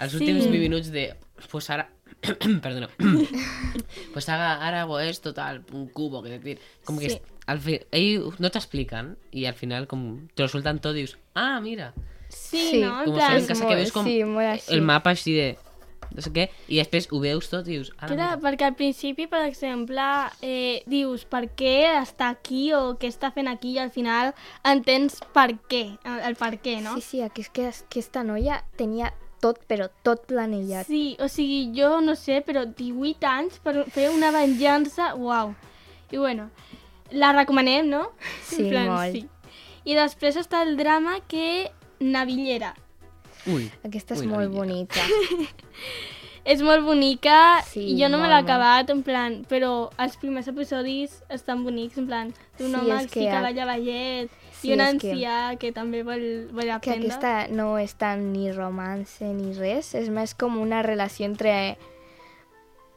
Speaker 1: Els
Speaker 2: Sí.
Speaker 1: últims 20 minuts de... Pues ara... Perdona. pues ara, ara hago esto, tal, un cubo, que decir... Com que
Speaker 2: Sí.
Speaker 1: al fi... ells no t'expliquen i al final com te lo sueltan tot i dius ah, mira,
Speaker 2: Sí,
Speaker 3: Sí,
Speaker 2: no?
Speaker 1: Com
Speaker 2: plan...
Speaker 1: en casa que veus com
Speaker 3: sí, molt així.
Speaker 1: el mapa així de no sé què, i després ho veus tot i dius ara,
Speaker 2: Clar,
Speaker 1: mira.
Speaker 2: perquè al principi, per exemple, eh, dius per què està aquí o què està fent aquí i al final entens per què, el, el per què, no?
Speaker 3: Sí, sí, aquí és que aquesta noia tenia tot, però tot planejat.
Speaker 2: Sí, o sigui, jo no sé, però 18 anys per fer una venjança, uau. I bueno, la recomanem, no?
Speaker 3: Sí, molt.
Speaker 2: I després està el drama que Navillera.
Speaker 1: Ui,
Speaker 3: Aquesta és
Speaker 1: Ui,
Speaker 3: molt bonica.
Speaker 2: És molt bonica,
Speaker 3: Sí,
Speaker 2: i jo no me l'he acabat, en plan, però els primers episodis estan bonics, en plan, d'un
Speaker 3: Sí,
Speaker 2: home que,
Speaker 3: que
Speaker 2: cavalla ballet
Speaker 3: Sí,
Speaker 2: i un
Speaker 3: és que-
Speaker 2: ancià que... també vol, vol
Speaker 3: que
Speaker 2: aprendre.
Speaker 3: aquesta no és tant ni romance ni res, és més com una relació entre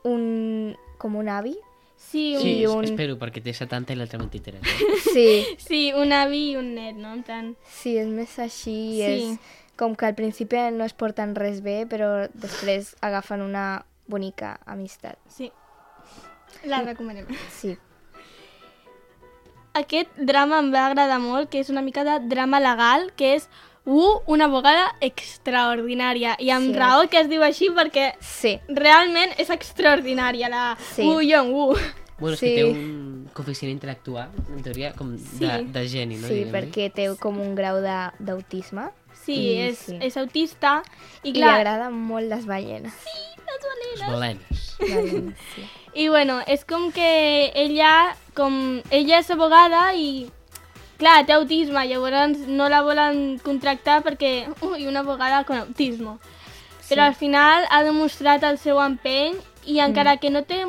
Speaker 3: un... com un avi.
Speaker 2: Sí, un,
Speaker 1: sí,
Speaker 3: un-
Speaker 1: espero, perquè té 70 i l'altre 23. Eh?
Speaker 3: Sí,
Speaker 2: sí, un avi i un net, no? En plan,
Speaker 3: sí, és més així,
Speaker 2: Sí.
Speaker 3: és com que al principi no es porten res bé, però després agafen una bonica amistat.
Speaker 2: sí. La recomanem.
Speaker 3: Sí,
Speaker 2: Aquest drama em va agradar molt, que és una mica de drama legal, que és uh, una abogada extraordinària. I amb
Speaker 3: Sí.
Speaker 2: raó que es diu així perquè
Speaker 3: sí,
Speaker 2: realment és extraordinària, la
Speaker 3: Sí.
Speaker 2: Woo Young-woo.
Speaker 1: Bueno, és
Speaker 3: Sí.
Speaker 1: que té un coeficient intel·lectual, en teoria, com de,
Speaker 2: Sí.
Speaker 1: de geni, no?
Speaker 3: sí, perquè té com un grau de- d'autisme
Speaker 2: Sí, és,
Speaker 3: sí.
Speaker 2: és autista i
Speaker 3: i li
Speaker 2: clar,
Speaker 3: agraden molt les ballenes.
Speaker 1: Els balenes.
Speaker 3: Ballenes, sí.
Speaker 2: i bueno, és com que ella, com ella és abogada i clar, té autisme, llavors no la volen contractar perquè, ui, una abogada con autismo. Però al final ha demostrat el seu empeny i encara que no té...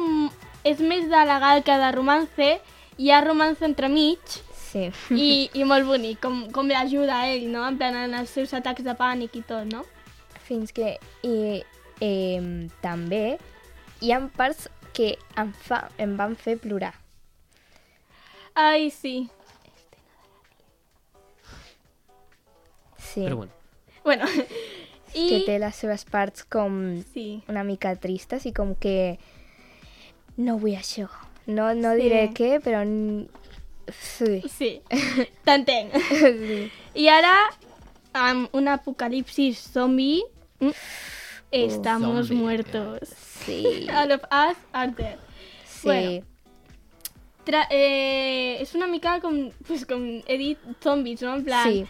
Speaker 2: és més de legal que de romance, hi ha romance entremig
Speaker 3: Sí.
Speaker 2: i, i molt bonic, com, com l'ajuda a ell, no? En plan, en els seus atacs de pànic i tot, no?
Speaker 3: Fins que i, eh, també hi ha parts que em, fa, em van fer plorar.
Speaker 2: Ai, sí.
Speaker 3: Sí,
Speaker 1: Però bueno,
Speaker 2: Bueno, i...
Speaker 3: que té les seves parts com
Speaker 2: Sí.
Speaker 3: una mica tristes i com que no vull això. No, no
Speaker 2: Sí.
Speaker 3: diré què, però... Sí.
Speaker 2: Sí, t'entenc.
Speaker 3: sí.
Speaker 2: I ara, amb un apocalipsis zombi, mm, estamos
Speaker 1: Zombie.
Speaker 2: muertos.
Speaker 3: Sí.
Speaker 2: All of us are dead.
Speaker 3: sí.
Speaker 2: Bueno. Tra eh, és una mica com, pues, com he dit, zombis, no? En plan,
Speaker 3: Sí,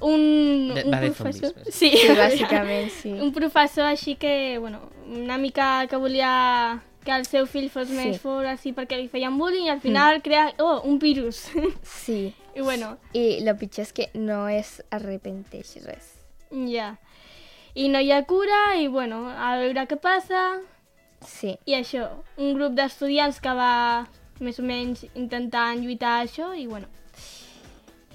Speaker 2: un,
Speaker 1: De-
Speaker 2: un
Speaker 1: va de
Speaker 2: professor...
Speaker 1: zombis, ves.
Speaker 2: sí,
Speaker 3: sí, bàsicament sí.
Speaker 2: un professor així que, bueno, una mica que volia que el seu fill fos
Speaker 3: Sí.
Speaker 2: més fort així perquè li feien bullying i al final crea, oh, un virus.
Speaker 3: Sí.
Speaker 2: I bueno,
Speaker 3: I el pitjor és que no es arrepenteix res.
Speaker 2: ja. I no hi ha cura i, bueno, a veure què passa.
Speaker 3: Sí.
Speaker 2: I això, un grup d'estudiants que va més o menys intentant lluitar això i, bueno.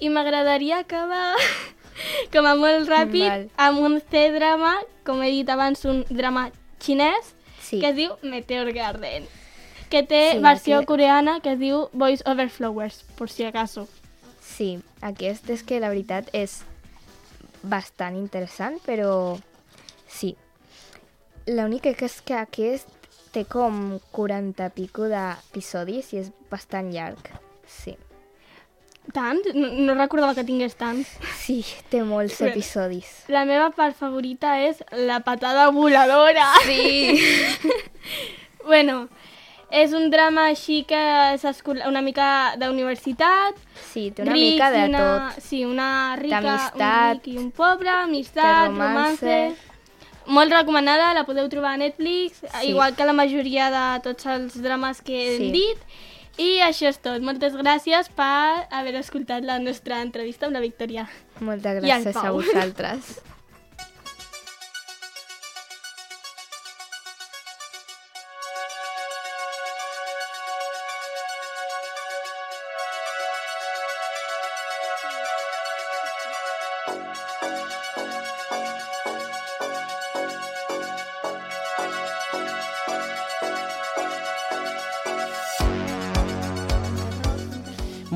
Speaker 2: I m'agradaria acabar com a molt ràpid
Speaker 3: Val.
Speaker 2: amb un C-drama, com he dit abans, un drama xinès,
Speaker 3: Sí.
Speaker 2: que es diu Meteor Garden, que té
Speaker 3: Sí,
Speaker 2: versió
Speaker 3: aquí-
Speaker 2: coreana que es diu Voice Over Flowers, por si acaso.
Speaker 3: Sí, aquest és que la veritat és bastant interessant, però sí. L'única que és que aquest té com 40 pico d'episodis i és bastant llarg. Sí.
Speaker 2: Tant? No, no recordava que tingués tants.
Speaker 3: Sí, té molts
Speaker 2: Bueno.
Speaker 3: episodis.
Speaker 2: La meva part favorita és la patada voladora.
Speaker 3: Sí.
Speaker 2: Bueno, És un drama així que és una mica d'universitat.
Speaker 3: Sí, té una
Speaker 2: rics
Speaker 3: mica de
Speaker 2: una,
Speaker 3: tot.
Speaker 2: Sí, una rica, un ric i un pobre, amistat,
Speaker 3: romance.
Speaker 2: romance. Molt recomanada, la podeu trobar a Netflix,
Speaker 3: Sí.
Speaker 2: igual que la majoria de tots els drames que hem
Speaker 3: Sí.
Speaker 2: dit. I això és tot. Moltes gràcies per haver escoltat la nostra entrevista amb la Victòria.
Speaker 3: Moltes gràcies a vosaltres.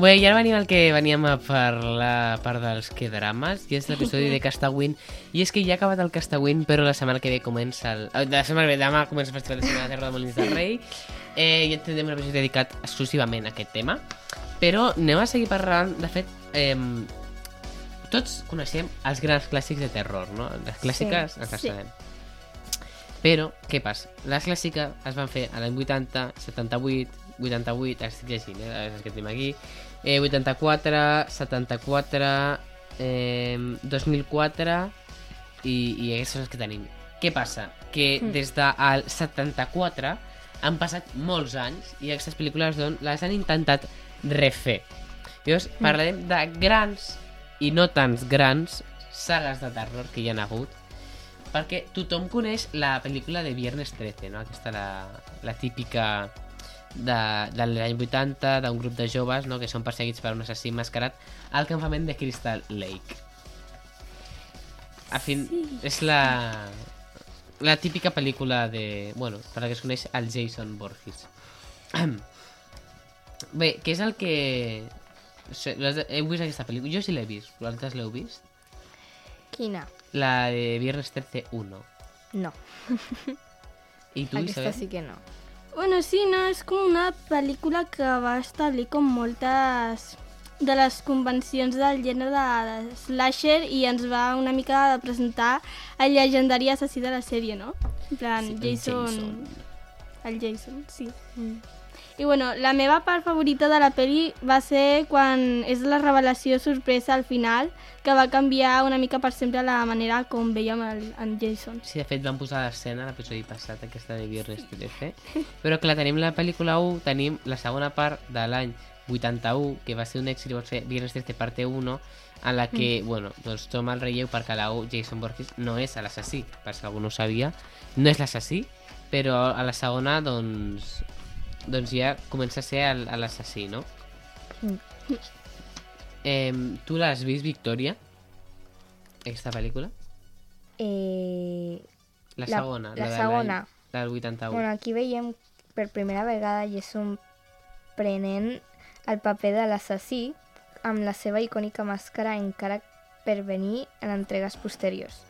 Speaker 1: Bé, i ara venim al que veníem a parlar, a part dels que drames, i és l'episodi de Castawin. I és que ja ha acabat el Castawin, però la setmana que ve comença el... eh, La setmana que ve, demà comença el Festival de Cinema de Terra de Molins del Rei. Eh, I tindrem un episodi dedicat exclusivament a aquest tema. Però anem a seguir parlant, de fet, eh, tots coneixem els grans clàssics de terror, no? Les clàssiques sí, ens les
Speaker 2: sí.
Speaker 1: sabem. Però, què passa? Les clàssiques es van fer a l'any 80, 78, 88, ara estic llegint, eh, les que tenim aquí, eh, 84, 74, eh, 2004 i, i aquestes són les que tenim. Què passa? Que
Speaker 2: Hmm.
Speaker 1: des del 74 han passat molts anys i aquestes pel·lícules doncs, les han intentat refer. Llavors,
Speaker 2: Hmm.
Speaker 1: parlarem de grans i no tants grans sagues de terror que hi han hagut perquè tothom coneix la pel·lícula de Viernes 13, no? Aquesta la, la típica de, de l'any 80 d'un grup de joves no? que són perseguits per un assassí mascarat al campament de Crystal Lake. A fin,
Speaker 2: Sí.
Speaker 1: és la, la típica pel·lícula de... Bueno, per la que es coneix el Jason Voorhees. Bé, què és el que... Heu vist aquesta pel·lícula? Jo sí l'he vist. Vosaltres l'heu vist?
Speaker 3: Quina?
Speaker 1: La de Viernes 13 1.
Speaker 3: No,
Speaker 1: I tu,
Speaker 3: aquesta
Speaker 1: Isabel?
Speaker 3: sí que no.
Speaker 2: Bueno, sí, no, és com una pel·lícula que va establir com moltes de les convencions del gènere de slasher i ens va una mica de presentar el llegendari assassí de la sèrie, no? En plan,
Speaker 1: Sí,
Speaker 2: Jason...
Speaker 1: Jason.
Speaker 2: El Jason, sí. I bueno, la meva part favorita de la pel·li va ser quan és la revelació sorpresa al final que va canviar una mica per sempre la manera com veiem el, en Jason.
Speaker 1: Sí, de fet van posar a l'escena l'episodi passat, aquesta de Viernes 13. Però clar, tenim la pel·lícula 1, tenim la segona part de l'any 81, que va ser un èxit, va ser Viernes 13 parte 1, en la que, mm. bueno, doncs toma el relleu perquè la 1 Jason Voorhees no és l'assassí, per si algú no ho sabia, no és l'assassí, però a la segona, doncs, doncs ja comença a ser l'assassí, no?
Speaker 3: Mm.
Speaker 1: Eh, tu l'has vist, Victòria? Aquesta pel·lícula?
Speaker 3: Eh,
Speaker 1: La,
Speaker 3: La-
Speaker 1: segona,
Speaker 3: la
Speaker 1: de l'any-
Speaker 3: segona.
Speaker 1: del 81.
Speaker 3: bueno, aquí veiem per primera vegada Jason prenent el paper de l'assassí amb la seva icònica màscara encara per venir en entregues posteriors.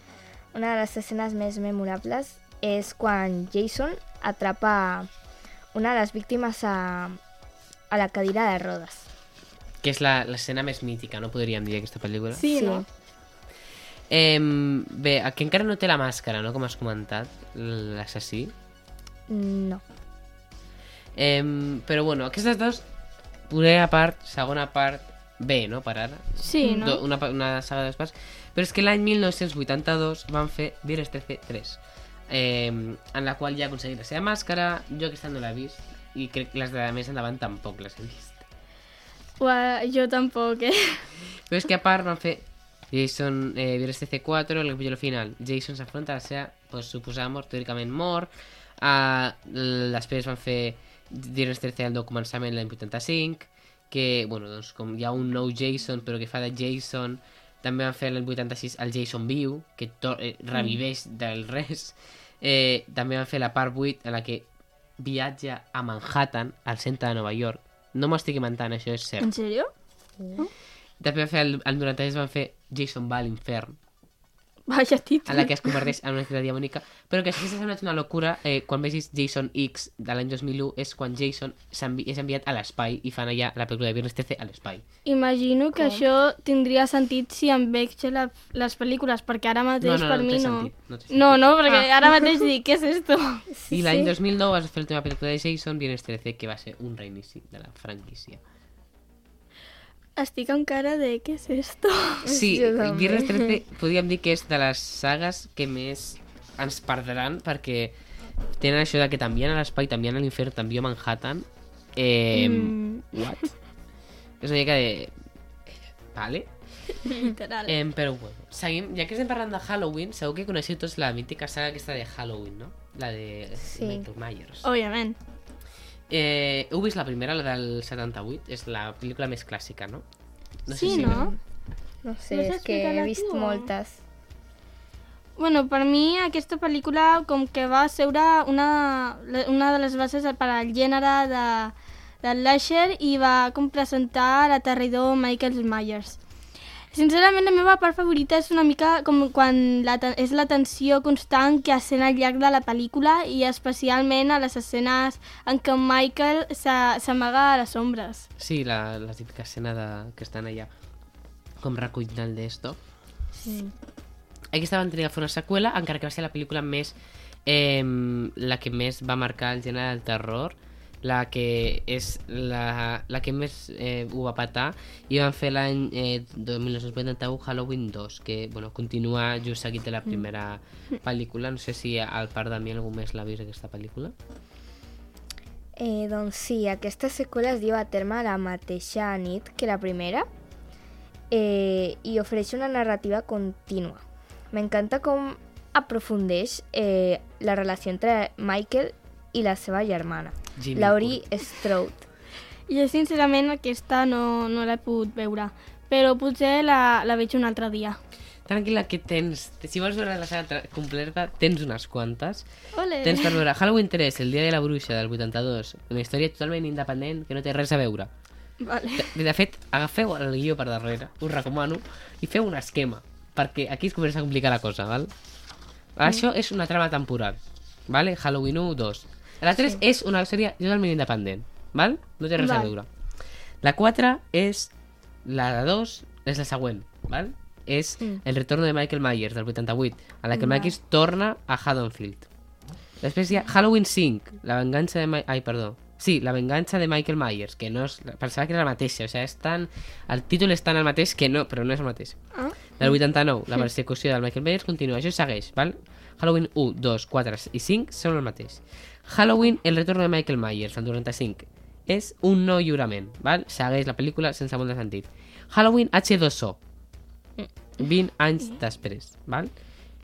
Speaker 3: Una de les escenes més memorables és quan Jason atrapa una de les víctimes a, a la cadira de rodes.
Speaker 1: Que és la- l'escena més mítica, no podríem dir, aquesta pel·lícula.
Speaker 2: Sí, no?
Speaker 1: Eh, bé, aquí encara no té la màscara, no?, com has comentat, l'assassí.
Speaker 3: No.
Speaker 1: Eh, però bueno, aquestes dos, primera part, segona part, bé, no?, per ara.
Speaker 2: Sí, no?
Speaker 1: Do- Una, una saga de dos parts. Però és que l'any 1982 van fer Viernes 13 3, eh, en la qual ja ha aconseguit la seva màscara, jo aquesta no l'he vist, i crec que les de més endavant tampoc les he vist.
Speaker 2: Ua, jo tampoc, eh?
Speaker 1: Però és que a part van fer Jason, eh, Viernes 13 4, el capítol final. Jason s'afronta a la seva pues, suposada mort, teòricament mort. Uh, després van fer Viernes 13 al començament l'any 85, que, bueno, doncs com hi ha un nou Jason, però que fa de Jason. També van fer l'any 86 el Jason viu, que to eh, reviveix del res. Eh, també van fer la part 8, en la que viatja a Manhattan, al centre de Nova York. No m'estic inventant, això és cert.
Speaker 2: En sèrio?
Speaker 1: També va fer el, el 93 van fer Jason va a l'infern.
Speaker 2: Vaya títol.
Speaker 1: en la que es converteix en una criatura diabònica, però que sí que s'ha semblat una locura eh, quan vegis Jason X de l'any 2001 és quan Jason s'envi és enviat a l'espai i fan allà la pel·lícula de Viernes 13 a l'espai.
Speaker 2: Imagino que això tindria sentit si em veig la, les pel·lícules, perquè ara mateix
Speaker 1: No, no,
Speaker 2: per
Speaker 1: no
Speaker 2: mi no.
Speaker 1: sentit, no sentit.
Speaker 2: no, no, perquè ara mateix dic, què és esto?
Speaker 1: I l'any 2009 es va fer l'última pel·lícula de Jason, Viernes 13, que va ser un reinici de la franquícia.
Speaker 2: Estic encara de, què és esto?
Speaker 1: Sí. Viernes 13 podríem dir que és de les sagues que més ens perdran perquè tenen això de que t'envien a l'espai, t'envien a l'infern, t'envio a Manhattan. Eh,
Speaker 2: Mm.
Speaker 1: What? És una mica de... Vale.
Speaker 2: Literal.
Speaker 1: Eh, però bueno, seguim. Ja que estem parlant de Halloween, segur que coneixeu tots la mítica saga aquesta de Halloween, no? La de
Speaker 3: Sí.
Speaker 1: Michael Myers.
Speaker 2: Òbviament.
Speaker 1: Eh, heu vist la primera, la del 78? És la pel·lícula més clàssica, no?
Speaker 2: sí,
Speaker 1: si-
Speaker 2: no?
Speaker 3: No sé, és que he vist
Speaker 2: tu, o?
Speaker 3: moltes.
Speaker 2: Bueno, per mi aquesta pel·lícula com que va seure una, una de les bases per al gènere de, de Lasher i va com presentar l'aterridor Michael Myers. Sincerament, la meva part favorita és una mica com quan la, és la tensió constant que es sent al llarg de la pel·lícula i especialment a les escenes en què Michael s'a- s'amaga a les ombres.
Speaker 1: Sí, la, la típica escena de, que estan allà com recuinant d'esto.
Speaker 3: Sí.
Speaker 1: Aquesta van tenir que fer una seqüela, encara que va ser la pel·lícula més... Eh, la que més va marcar el gènere del terror, la que és la, la que més eh, ho va patar, i van fer l'any eh, 1981 Halloween 2, que bueno, continua just seguit de la primera pel·lícula. No sé si al part de mi algú més l'ha vist aquesta pel·lícula.
Speaker 3: Eh, doncs sí, aquesta seqüela es diu a terme la mateixa nit que la primera eh, i ofereix una narrativa contínua. M'encanta com aprofundeix eh, la relació entre Michael i la seva germana,
Speaker 1: Jimmy
Speaker 3: Laurie Strode.
Speaker 2: Jo, sincerament, aquesta no, no l'he pogut veure, però potser la, la veig un altre dia.
Speaker 1: Tranquil·la que tens, si vols veure la saga completa, tens unes quantes.
Speaker 2: Ole.
Speaker 1: Tens per veure Halloween 3, el dia de la bruixa del 82, una història totalment independent que no té res a veure.
Speaker 2: Vale.
Speaker 1: De, de fet, agafeu el guió per darrere, us recomano, i feu un esquema, perquè aquí es comença a complicar la cosa, val? Això és una trama temporal, vale? Halloween 1, 2. La 3 és una història totalment independent, val? No té res a
Speaker 2: Val.
Speaker 1: veure. La 4 és... La 2 és la següent, val? És
Speaker 3: Mm.
Speaker 1: el retorno de Michael Myers, del 88, a la que
Speaker 2: Val.
Speaker 1: Michael torna a Haddonfield. Després hi ha Halloween 5, la vengança de... Ma Ai, perdó. Sí, la vengança de Michael Myers, que no és... Pensava que era la mateixa, o sigui, és tan... El títol és tan el mateix que no, però no és el mateix.
Speaker 2: Ah.
Speaker 1: Del 89, la persecució del Michael Myers continua, això segueix, val? Halloween 1, 2, 4 i 5 són el mateix. Halloween, el retorno de Michael Myers, el 95, és un nou lliurament, val? Segueix la pel·lícula sense molt de sentit. Halloween H2O, 20 anys després, val?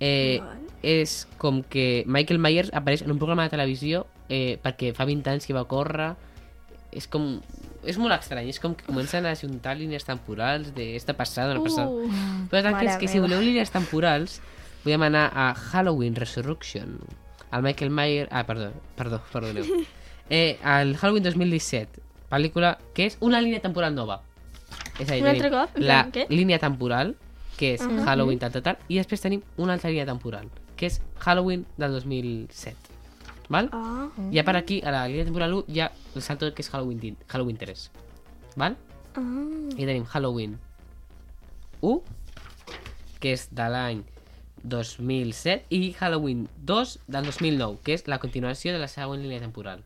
Speaker 1: Eh, és com que Michael Myers apareix en un programa de televisió eh, perquè fa 20 anys que va córrer és com... És molt estrany, és com que comencen a ajuntar línies temporals d'esta passada, una passada...
Speaker 2: Uh,
Speaker 1: Però tranquils,
Speaker 3: Mare
Speaker 1: que si voleu línies temporals, podem anar a Halloween Resurrection. El Michael Myers... Ah, perdó, perdó, perdoneu. Eh, el Halloween 2017, pel·lícula que és una línia temporal nova. És a dir,
Speaker 2: Un altre cop?
Speaker 1: La
Speaker 2: què?
Speaker 1: línia temporal, que és Halloween tal, tal, tal, i després tenim una altra línia temporal, que és Halloween del 2007. Val?
Speaker 2: ah.
Speaker 1: I a part aquí, a la línia temporal 1, hi ha el salto que és Halloween, Halloween 3. Val?
Speaker 2: Ah.
Speaker 1: I tenim Halloween 1, que és de l'any 2007, i Halloween 2 del 2009, que és la continuació de la següent línia temporal.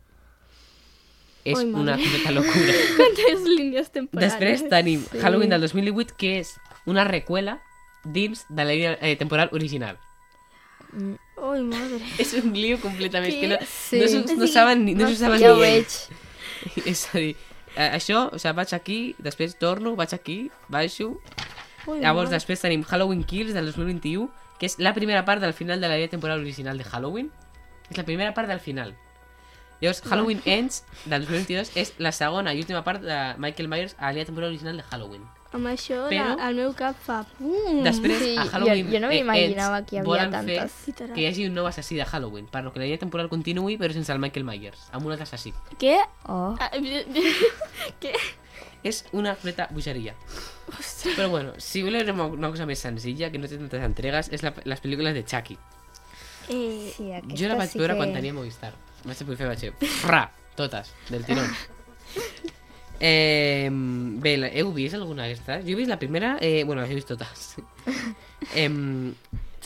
Speaker 1: És
Speaker 2: Oi,
Speaker 1: una
Speaker 2: mare.
Speaker 1: completa locura.
Speaker 2: Quantes línies temporals?
Speaker 1: Després tenim Halloween del 2018, que és una recuela dins de la línia eh, temporal original.
Speaker 2: Oi, madre.
Speaker 1: És un lío completament. Que no,
Speaker 3: Sí.
Speaker 1: no, s'ho- no, saben, ni- no s'ho saben
Speaker 3: Ja ho
Speaker 1: ni ells.
Speaker 3: veig.
Speaker 1: És a dir, això, o sigui, vaig aquí, després torno, vaig aquí, baixo...
Speaker 2: Ui,
Speaker 1: Llavors,
Speaker 2: madre.
Speaker 1: després tenim Halloween Kills del 2021, que és la primera part del final de la línia temporal original de Halloween. És la primera part del final. Llavors, Halloween Ends del 2022 és la segona i última part de Michael Myers a la temporal original de Halloween.
Speaker 2: Amb això,
Speaker 1: Però-
Speaker 2: la, el meu cap fa pum.
Speaker 1: Després,
Speaker 3: Sí,
Speaker 1: a
Speaker 3: jo-
Speaker 1: Halloween
Speaker 3: jo no m'imaginava
Speaker 1: Ends
Speaker 3: que hi havia tantes.
Speaker 1: fer que hi hagi un nou assassí de Halloween, per lo que la línia temporal continuï, però sense el Michael Myers, amb un altre assassí.
Speaker 2: Què?
Speaker 3: Oh.
Speaker 2: Ah, Què?
Speaker 1: És una completa bogeria. Però bueno, si voleu una, una cosa més senzilla, que no té tantes entregues, és la, les pel·lícules de Chucky.
Speaker 2: Eh,
Speaker 3: Sí, aquesta
Speaker 1: Jo la vaig
Speaker 3: sí
Speaker 1: veure
Speaker 3: que...
Speaker 1: quan tenia Movistar. Vaig poder fer, vaig fer, fra, totes, del tirón. Eh, bé, la- heu vist alguna d'aquestes? Jo he vist la primera, eh, bueno, les he vist totes. eh,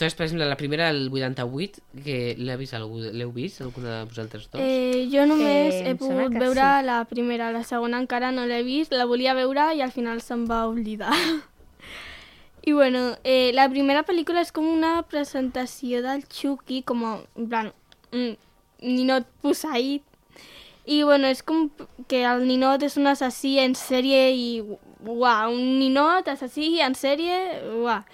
Speaker 1: doncs, per exemple, la primera, el 88, que l'ha vist algú, l'heu vist, alguna de vosaltres dos?
Speaker 2: eh, jo només
Speaker 3: Eh,
Speaker 2: he pogut veure
Speaker 3: sí.
Speaker 2: la primera, la segona encara no l'he vist, la volia veure i al final se'm va oblidar. I bueno, eh, la primera pel·lícula és com una presentació del Chucky, com a, en plan, un ninot posseït. I bueno, és com que el ninot és un assassí en sèrie i, uau, un ninot assassí en sèrie, uau.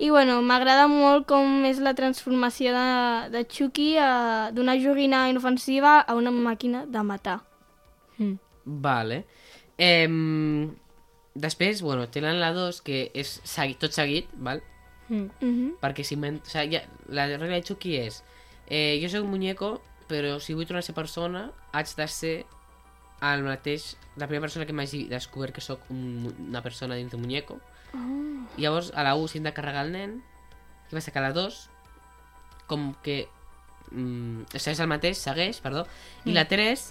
Speaker 2: I bueno, m'agrada molt com és la transformació de, de Chucky a- d'una joguina inofensiva a una màquina de matar.
Speaker 3: Mm.
Speaker 1: Vale. Eh, després, bueno, tenen la 2, que és segui, tot seguit, val?
Speaker 3: Mm.
Speaker 2: Mm -hmm.
Speaker 1: Perquè si o sigui, ja, la regla de Chucky és eh, jo soc un muñeco, però si vull tornar a ser persona, haig de ser el mateix, la primera persona que m'hagi descobert que sóc un, una persona dins d'un muñeco.
Speaker 2: Oh.
Speaker 1: I llavors a la 1 s'hi hem de carregar el nen, i passa que a la 2, com que... Mm, o sigui, és el mateix, segueix, perdó, i la 3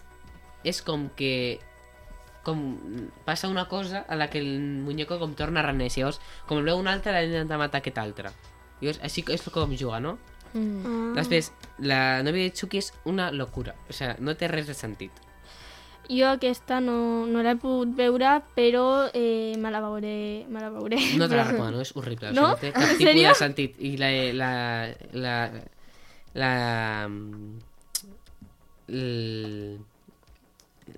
Speaker 1: és com que com passa una cosa a la que el muñeco com torna a renéixer. Llavors, com el veu un altre, l'ha d'intentar matar aquest altre. Llavors, així és com juga, no?
Speaker 3: Mm.
Speaker 2: Ah.
Speaker 1: Després, la nòvia de Chucky és una locura. O sigui, no té res de sentit.
Speaker 2: Jo aquesta no, no l'he pogut veure, però eh, me la veuré. Me la veuré.
Speaker 1: No te la recomano, és horrible. O sigui,
Speaker 2: No?
Speaker 1: no té cap
Speaker 2: En
Speaker 1: tipus
Speaker 2: sèrio?
Speaker 1: de sentit. I la... la, la, la el,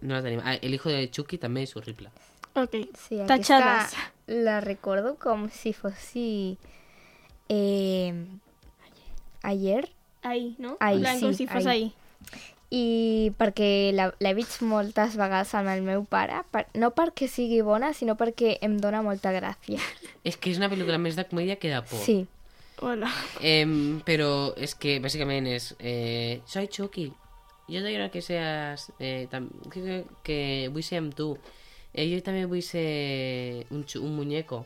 Speaker 1: no la tenim. Ah, el hijo de Chucky també és horrible.
Speaker 2: Ok.
Speaker 3: Sí, la recordo com si fossi... Eh, ayer
Speaker 2: Ahir, no?
Speaker 3: Ahir,
Speaker 2: En plan, com
Speaker 3: sí,
Speaker 2: si fos
Speaker 3: ahir. I perquè la- l'he vist moltes vegades amb el meu pare, per, no perquè sigui bona, sinó perquè em dóna molta gràcia.
Speaker 1: És que és una pel·lícula més de comèdia que de por.
Speaker 3: Sí,
Speaker 2: Hola.
Speaker 1: Em, pero es que básicamente es eh, soy Chucky yo te quiero que seas eh, tam- que, que, vull ser amb tu eh, yo también vull ser un, un muñeco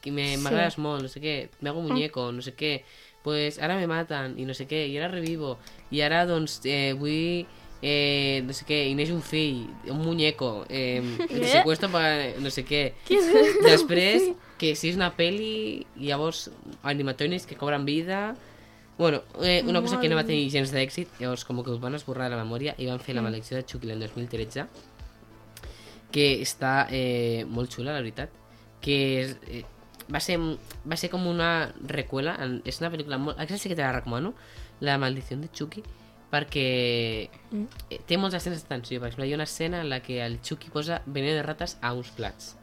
Speaker 1: que me
Speaker 3: Sí.
Speaker 1: m'agrades molt no sé què, me hago muñeco no sé què pues ara me matan i no sé què i ara revivo. I ara doncs eh, vull eh, no sé què, i neix un fill un muñeco eh, te secuestro para no sé què.
Speaker 2: Què és esto?
Speaker 1: Després, que si és una peli, i llavors animatonis que cobren vida... Bueno, eh, una cosa que no va tenir gens d'èxit, llavors com que us van esborrar la memòria i van fer la maledicció de Chucky l'any 2013, que està eh, molt xula, la veritat, que és, eh, va, ser, va ser com una recuela, és una pel·lícula molt... Aquesta sí que te la recomano, La maldició de Chucky, perquè eh, té moltes escenes de tensió. Per exemple, hi ha una escena en la que el Chucky posa veneno de rates a uns plats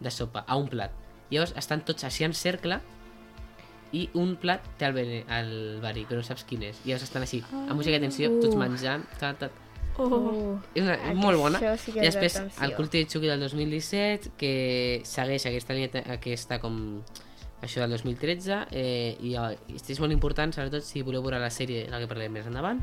Speaker 1: de sopa, a un plat. Llavors estan tots així en cercle i un plat té el, vene, el verí, però no saps quin és. I llavors estan així, amb música de tensió, tots menjant, ta, ta.
Speaker 2: Oh.
Speaker 3: Uh,
Speaker 1: És, una, molt bona.
Speaker 3: sí
Speaker 1: I
Speaker 3: és de
Speaker 1: després el culte de Chucky del 2017, que segueix aquesta línia, aquesta com això del 2013, eh, i, eh, és molt important, sobretot si voleu veure la sèrie de la que parlarem més endavant.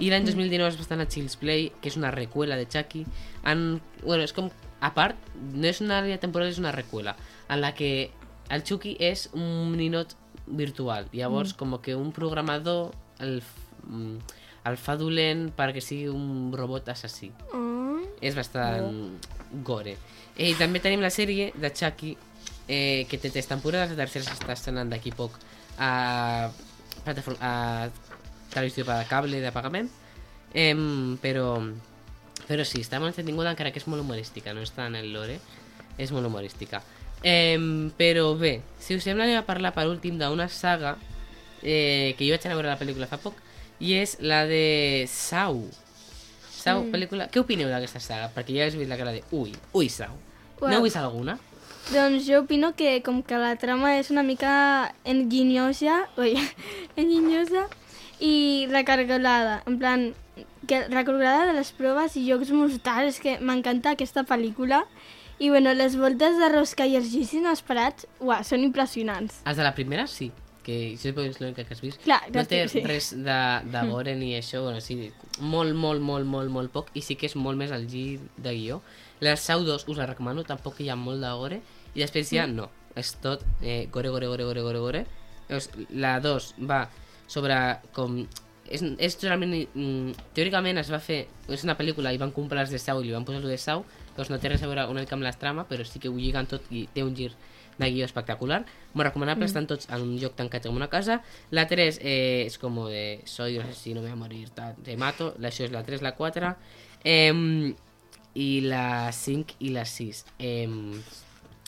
Speaker 1: I l'any 2019 es va estar a Child's Play, que és una recuela de Chucky. En, bueno, és com, a part, no és una línia temporal, és una recuela, en la que el Chucky és un ninot virtual. Llavors, com que un programador el, mm, el fa dolent perquè sigui un robot assassí.
Speaker 2: Oh.
Speaker 1: És bastant gore. Eh, I també tenim la sèrie de Chucky, eh, que té tres temporades, la tercera s'està estrenant d'aquí poc a, plataforma, a televisió per cable de pagament. Eh, però, però sí, està molt entretinguda encara que és molt humorística, no està en el lore, és molt humorística. Eh, però bé, si us sembla anem a parlar per últim d'una saga eh, que jo vaig anar a veure la pel·lícula fa poc i és la de Sau. Sau, mm. pel·lícula... Què opineu d'aquesta saga? Perquè ja has vist la cara de... Ui, ui, Sau.
Speaker 2: Well.
Speaker 1: N'heu vist alguna?
Speaker 2: Doncs jo opino que com que la trama és una mica enginyosa, oi, enginyosa i recargolada, en plan, que recargolada de les proves i jocs mortals, que m'encanta aquesta pel·lícula. I bueno, les voltes de rosca i els girs inesperats, uah, són impressionants.
Speaker 1: Els de la primera sí, que això és l'única que has vist.
Speaker 2: Clar,
Speaker 1: no té
Speaker 2: sí.
Speaker 1: res de, de gore ni això, bueno, sí, molt, molt, molt, molt, molt poc, i sí que és molt més el gir de guió. La Sau 2 us la recomano, tampoc hi ha molt de gore, i després ja no, és tot eh, gore, gore, gore, gore, gore, gore. Llavors, la 2 va sobre com... És, és totalment... Mm, teòricament es va fer... És una pel·lícula i van comprar els de Sau i li van posar el de Sau, doncs no té res a veure una mica amb la trama, però sí que ho lliguen tot i té un gir de guió espectacular. Molt recomanable, mm. estan tots en un lloc tancats en una casa. La 3 eh, és com de soy un asesino, me voy a morir, te mato. La, això és la 3, la 4. Eh, I la 5 i la 6. Eh,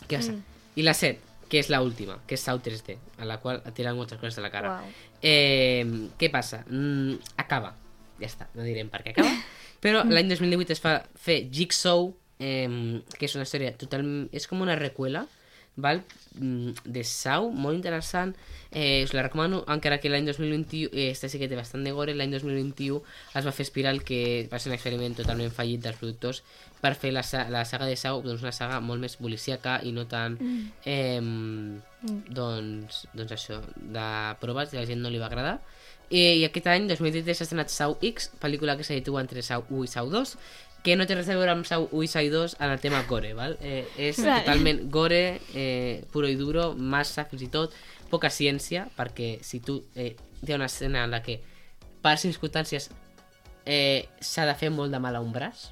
Speaker 1: què passa? Mm. I la 7, que és la última, que és Sau 3D, a la qual et tiren moltes coses de la cara.
Speaker 3: Uau.
Speaker 1: Eh, què passa? Mm, acaba. Ja està, no direm per què acaba. Però l'any 2018 es fa fer Jigsaw, eh, que és una història totalment... És com una recuela, val? Mm, de Sau, molt interessant. Eh, us la recomano, encara que l'any 2021, eh, esta sí que té bastant de gore, l'any 2021 es va fer Espiral, que va ser un experiment totalment fallit dels productors per fer la, la saga de Sau, doncs una saga molt més policíaca i no tan... Eh, doncs, doncs això, de proves, a la gent no li va agradar. I, i aquest any, 2023, s'ha estrenat Sau X, pel·lícula que s'editua entre Sau 1 i Sau 2, que no té res a veure amb Sau 1 i Sau 2 en el tema gore, val? Eh, és
Speaker 2: Vale.
Speaker 1: totalment gore, eh, puro i duro, massa, fins i tot, poca ciència, perquè si tu... Eh, hi ha una escena en la que, per circumstàncies, eh, s'ha de fer molt de mal a un braç,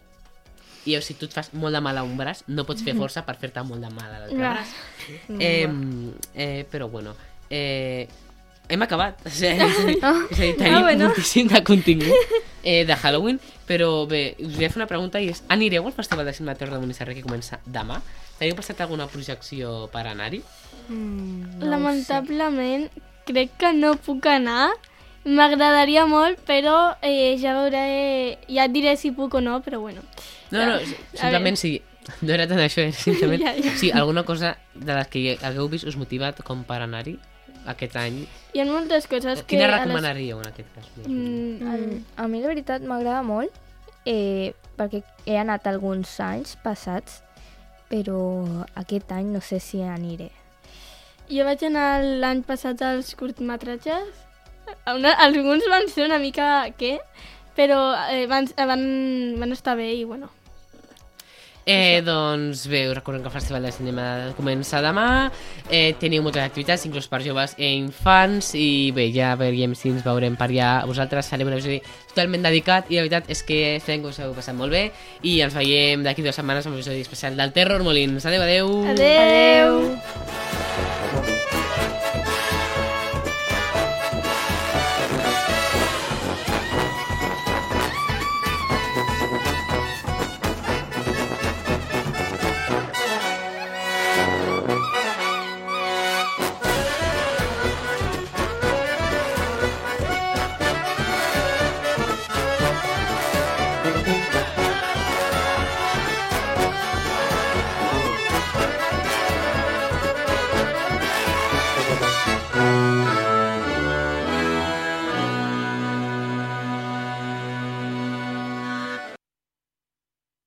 Speaker 1: i o si tu et fas molt de mal a un braç, no pots fer força per fer-te molt de mal a l'altre braç. Eh, eh, però bueno, eh, hem acabat. O sigui, és a dir, és a dir tenim
Speaker 2: Ah, bueno.
Speaker 1: moltíssim de contingut eh, de Halloween, però bé, us volia fer una pregunta i és, anireu al Festival de Cinema Torre de Monisserre que comença demà? Teniu passat alguna projecció per anar-hi?
Speaker 3: Mm, no
Speaker 2: Lamentablement, crec que no puc anar. M'agradaria molt, però eh, ja veuré... Ja et diré si puc o no, però bueno.
Speaker 1: No, no, simplement sí. No era tant això, era simplement...
Speaker 2: Ja, ja.
Speaker 1: Sí, alguna cosa de les que hagueu vist us motivat com per anar-hi aquest any.
Speaker 2: Hi ha moltes coses que...
Speaker 1: Quina
Speaker 2: a les-
Speaker 1: recomanaríeu en aquest cas?
Speaker 2: Mm, el...
Speaker 3: Mm, a mi la veritat m'agrada molt eh, perquè he anat alguns anys passats però aquest any no sé si aniré.
Speaker 2: Jo vaig anar l'any passat als curtmetratges. Una, alguns van ser una mica... Què? Però eh, van, van, van estar bé i bueno.
Speaker 1: Eh, doncs bé, us recordem que el Festival de Cinema comença demà, eh, teniu moltes activitats, inclús per joves i infants, i bé, ja veiem si ens veurem per allà. Vosaltres farem un episodi totalment dedicat, i la veritat és que esperem que us heu passat molt bé, i ens veiem d'aquí dues setmanes amb un episodi especial del Terror Molins. Adeu, adeu!
Speaker 2: Adeu!
Speaker 3: Adeu.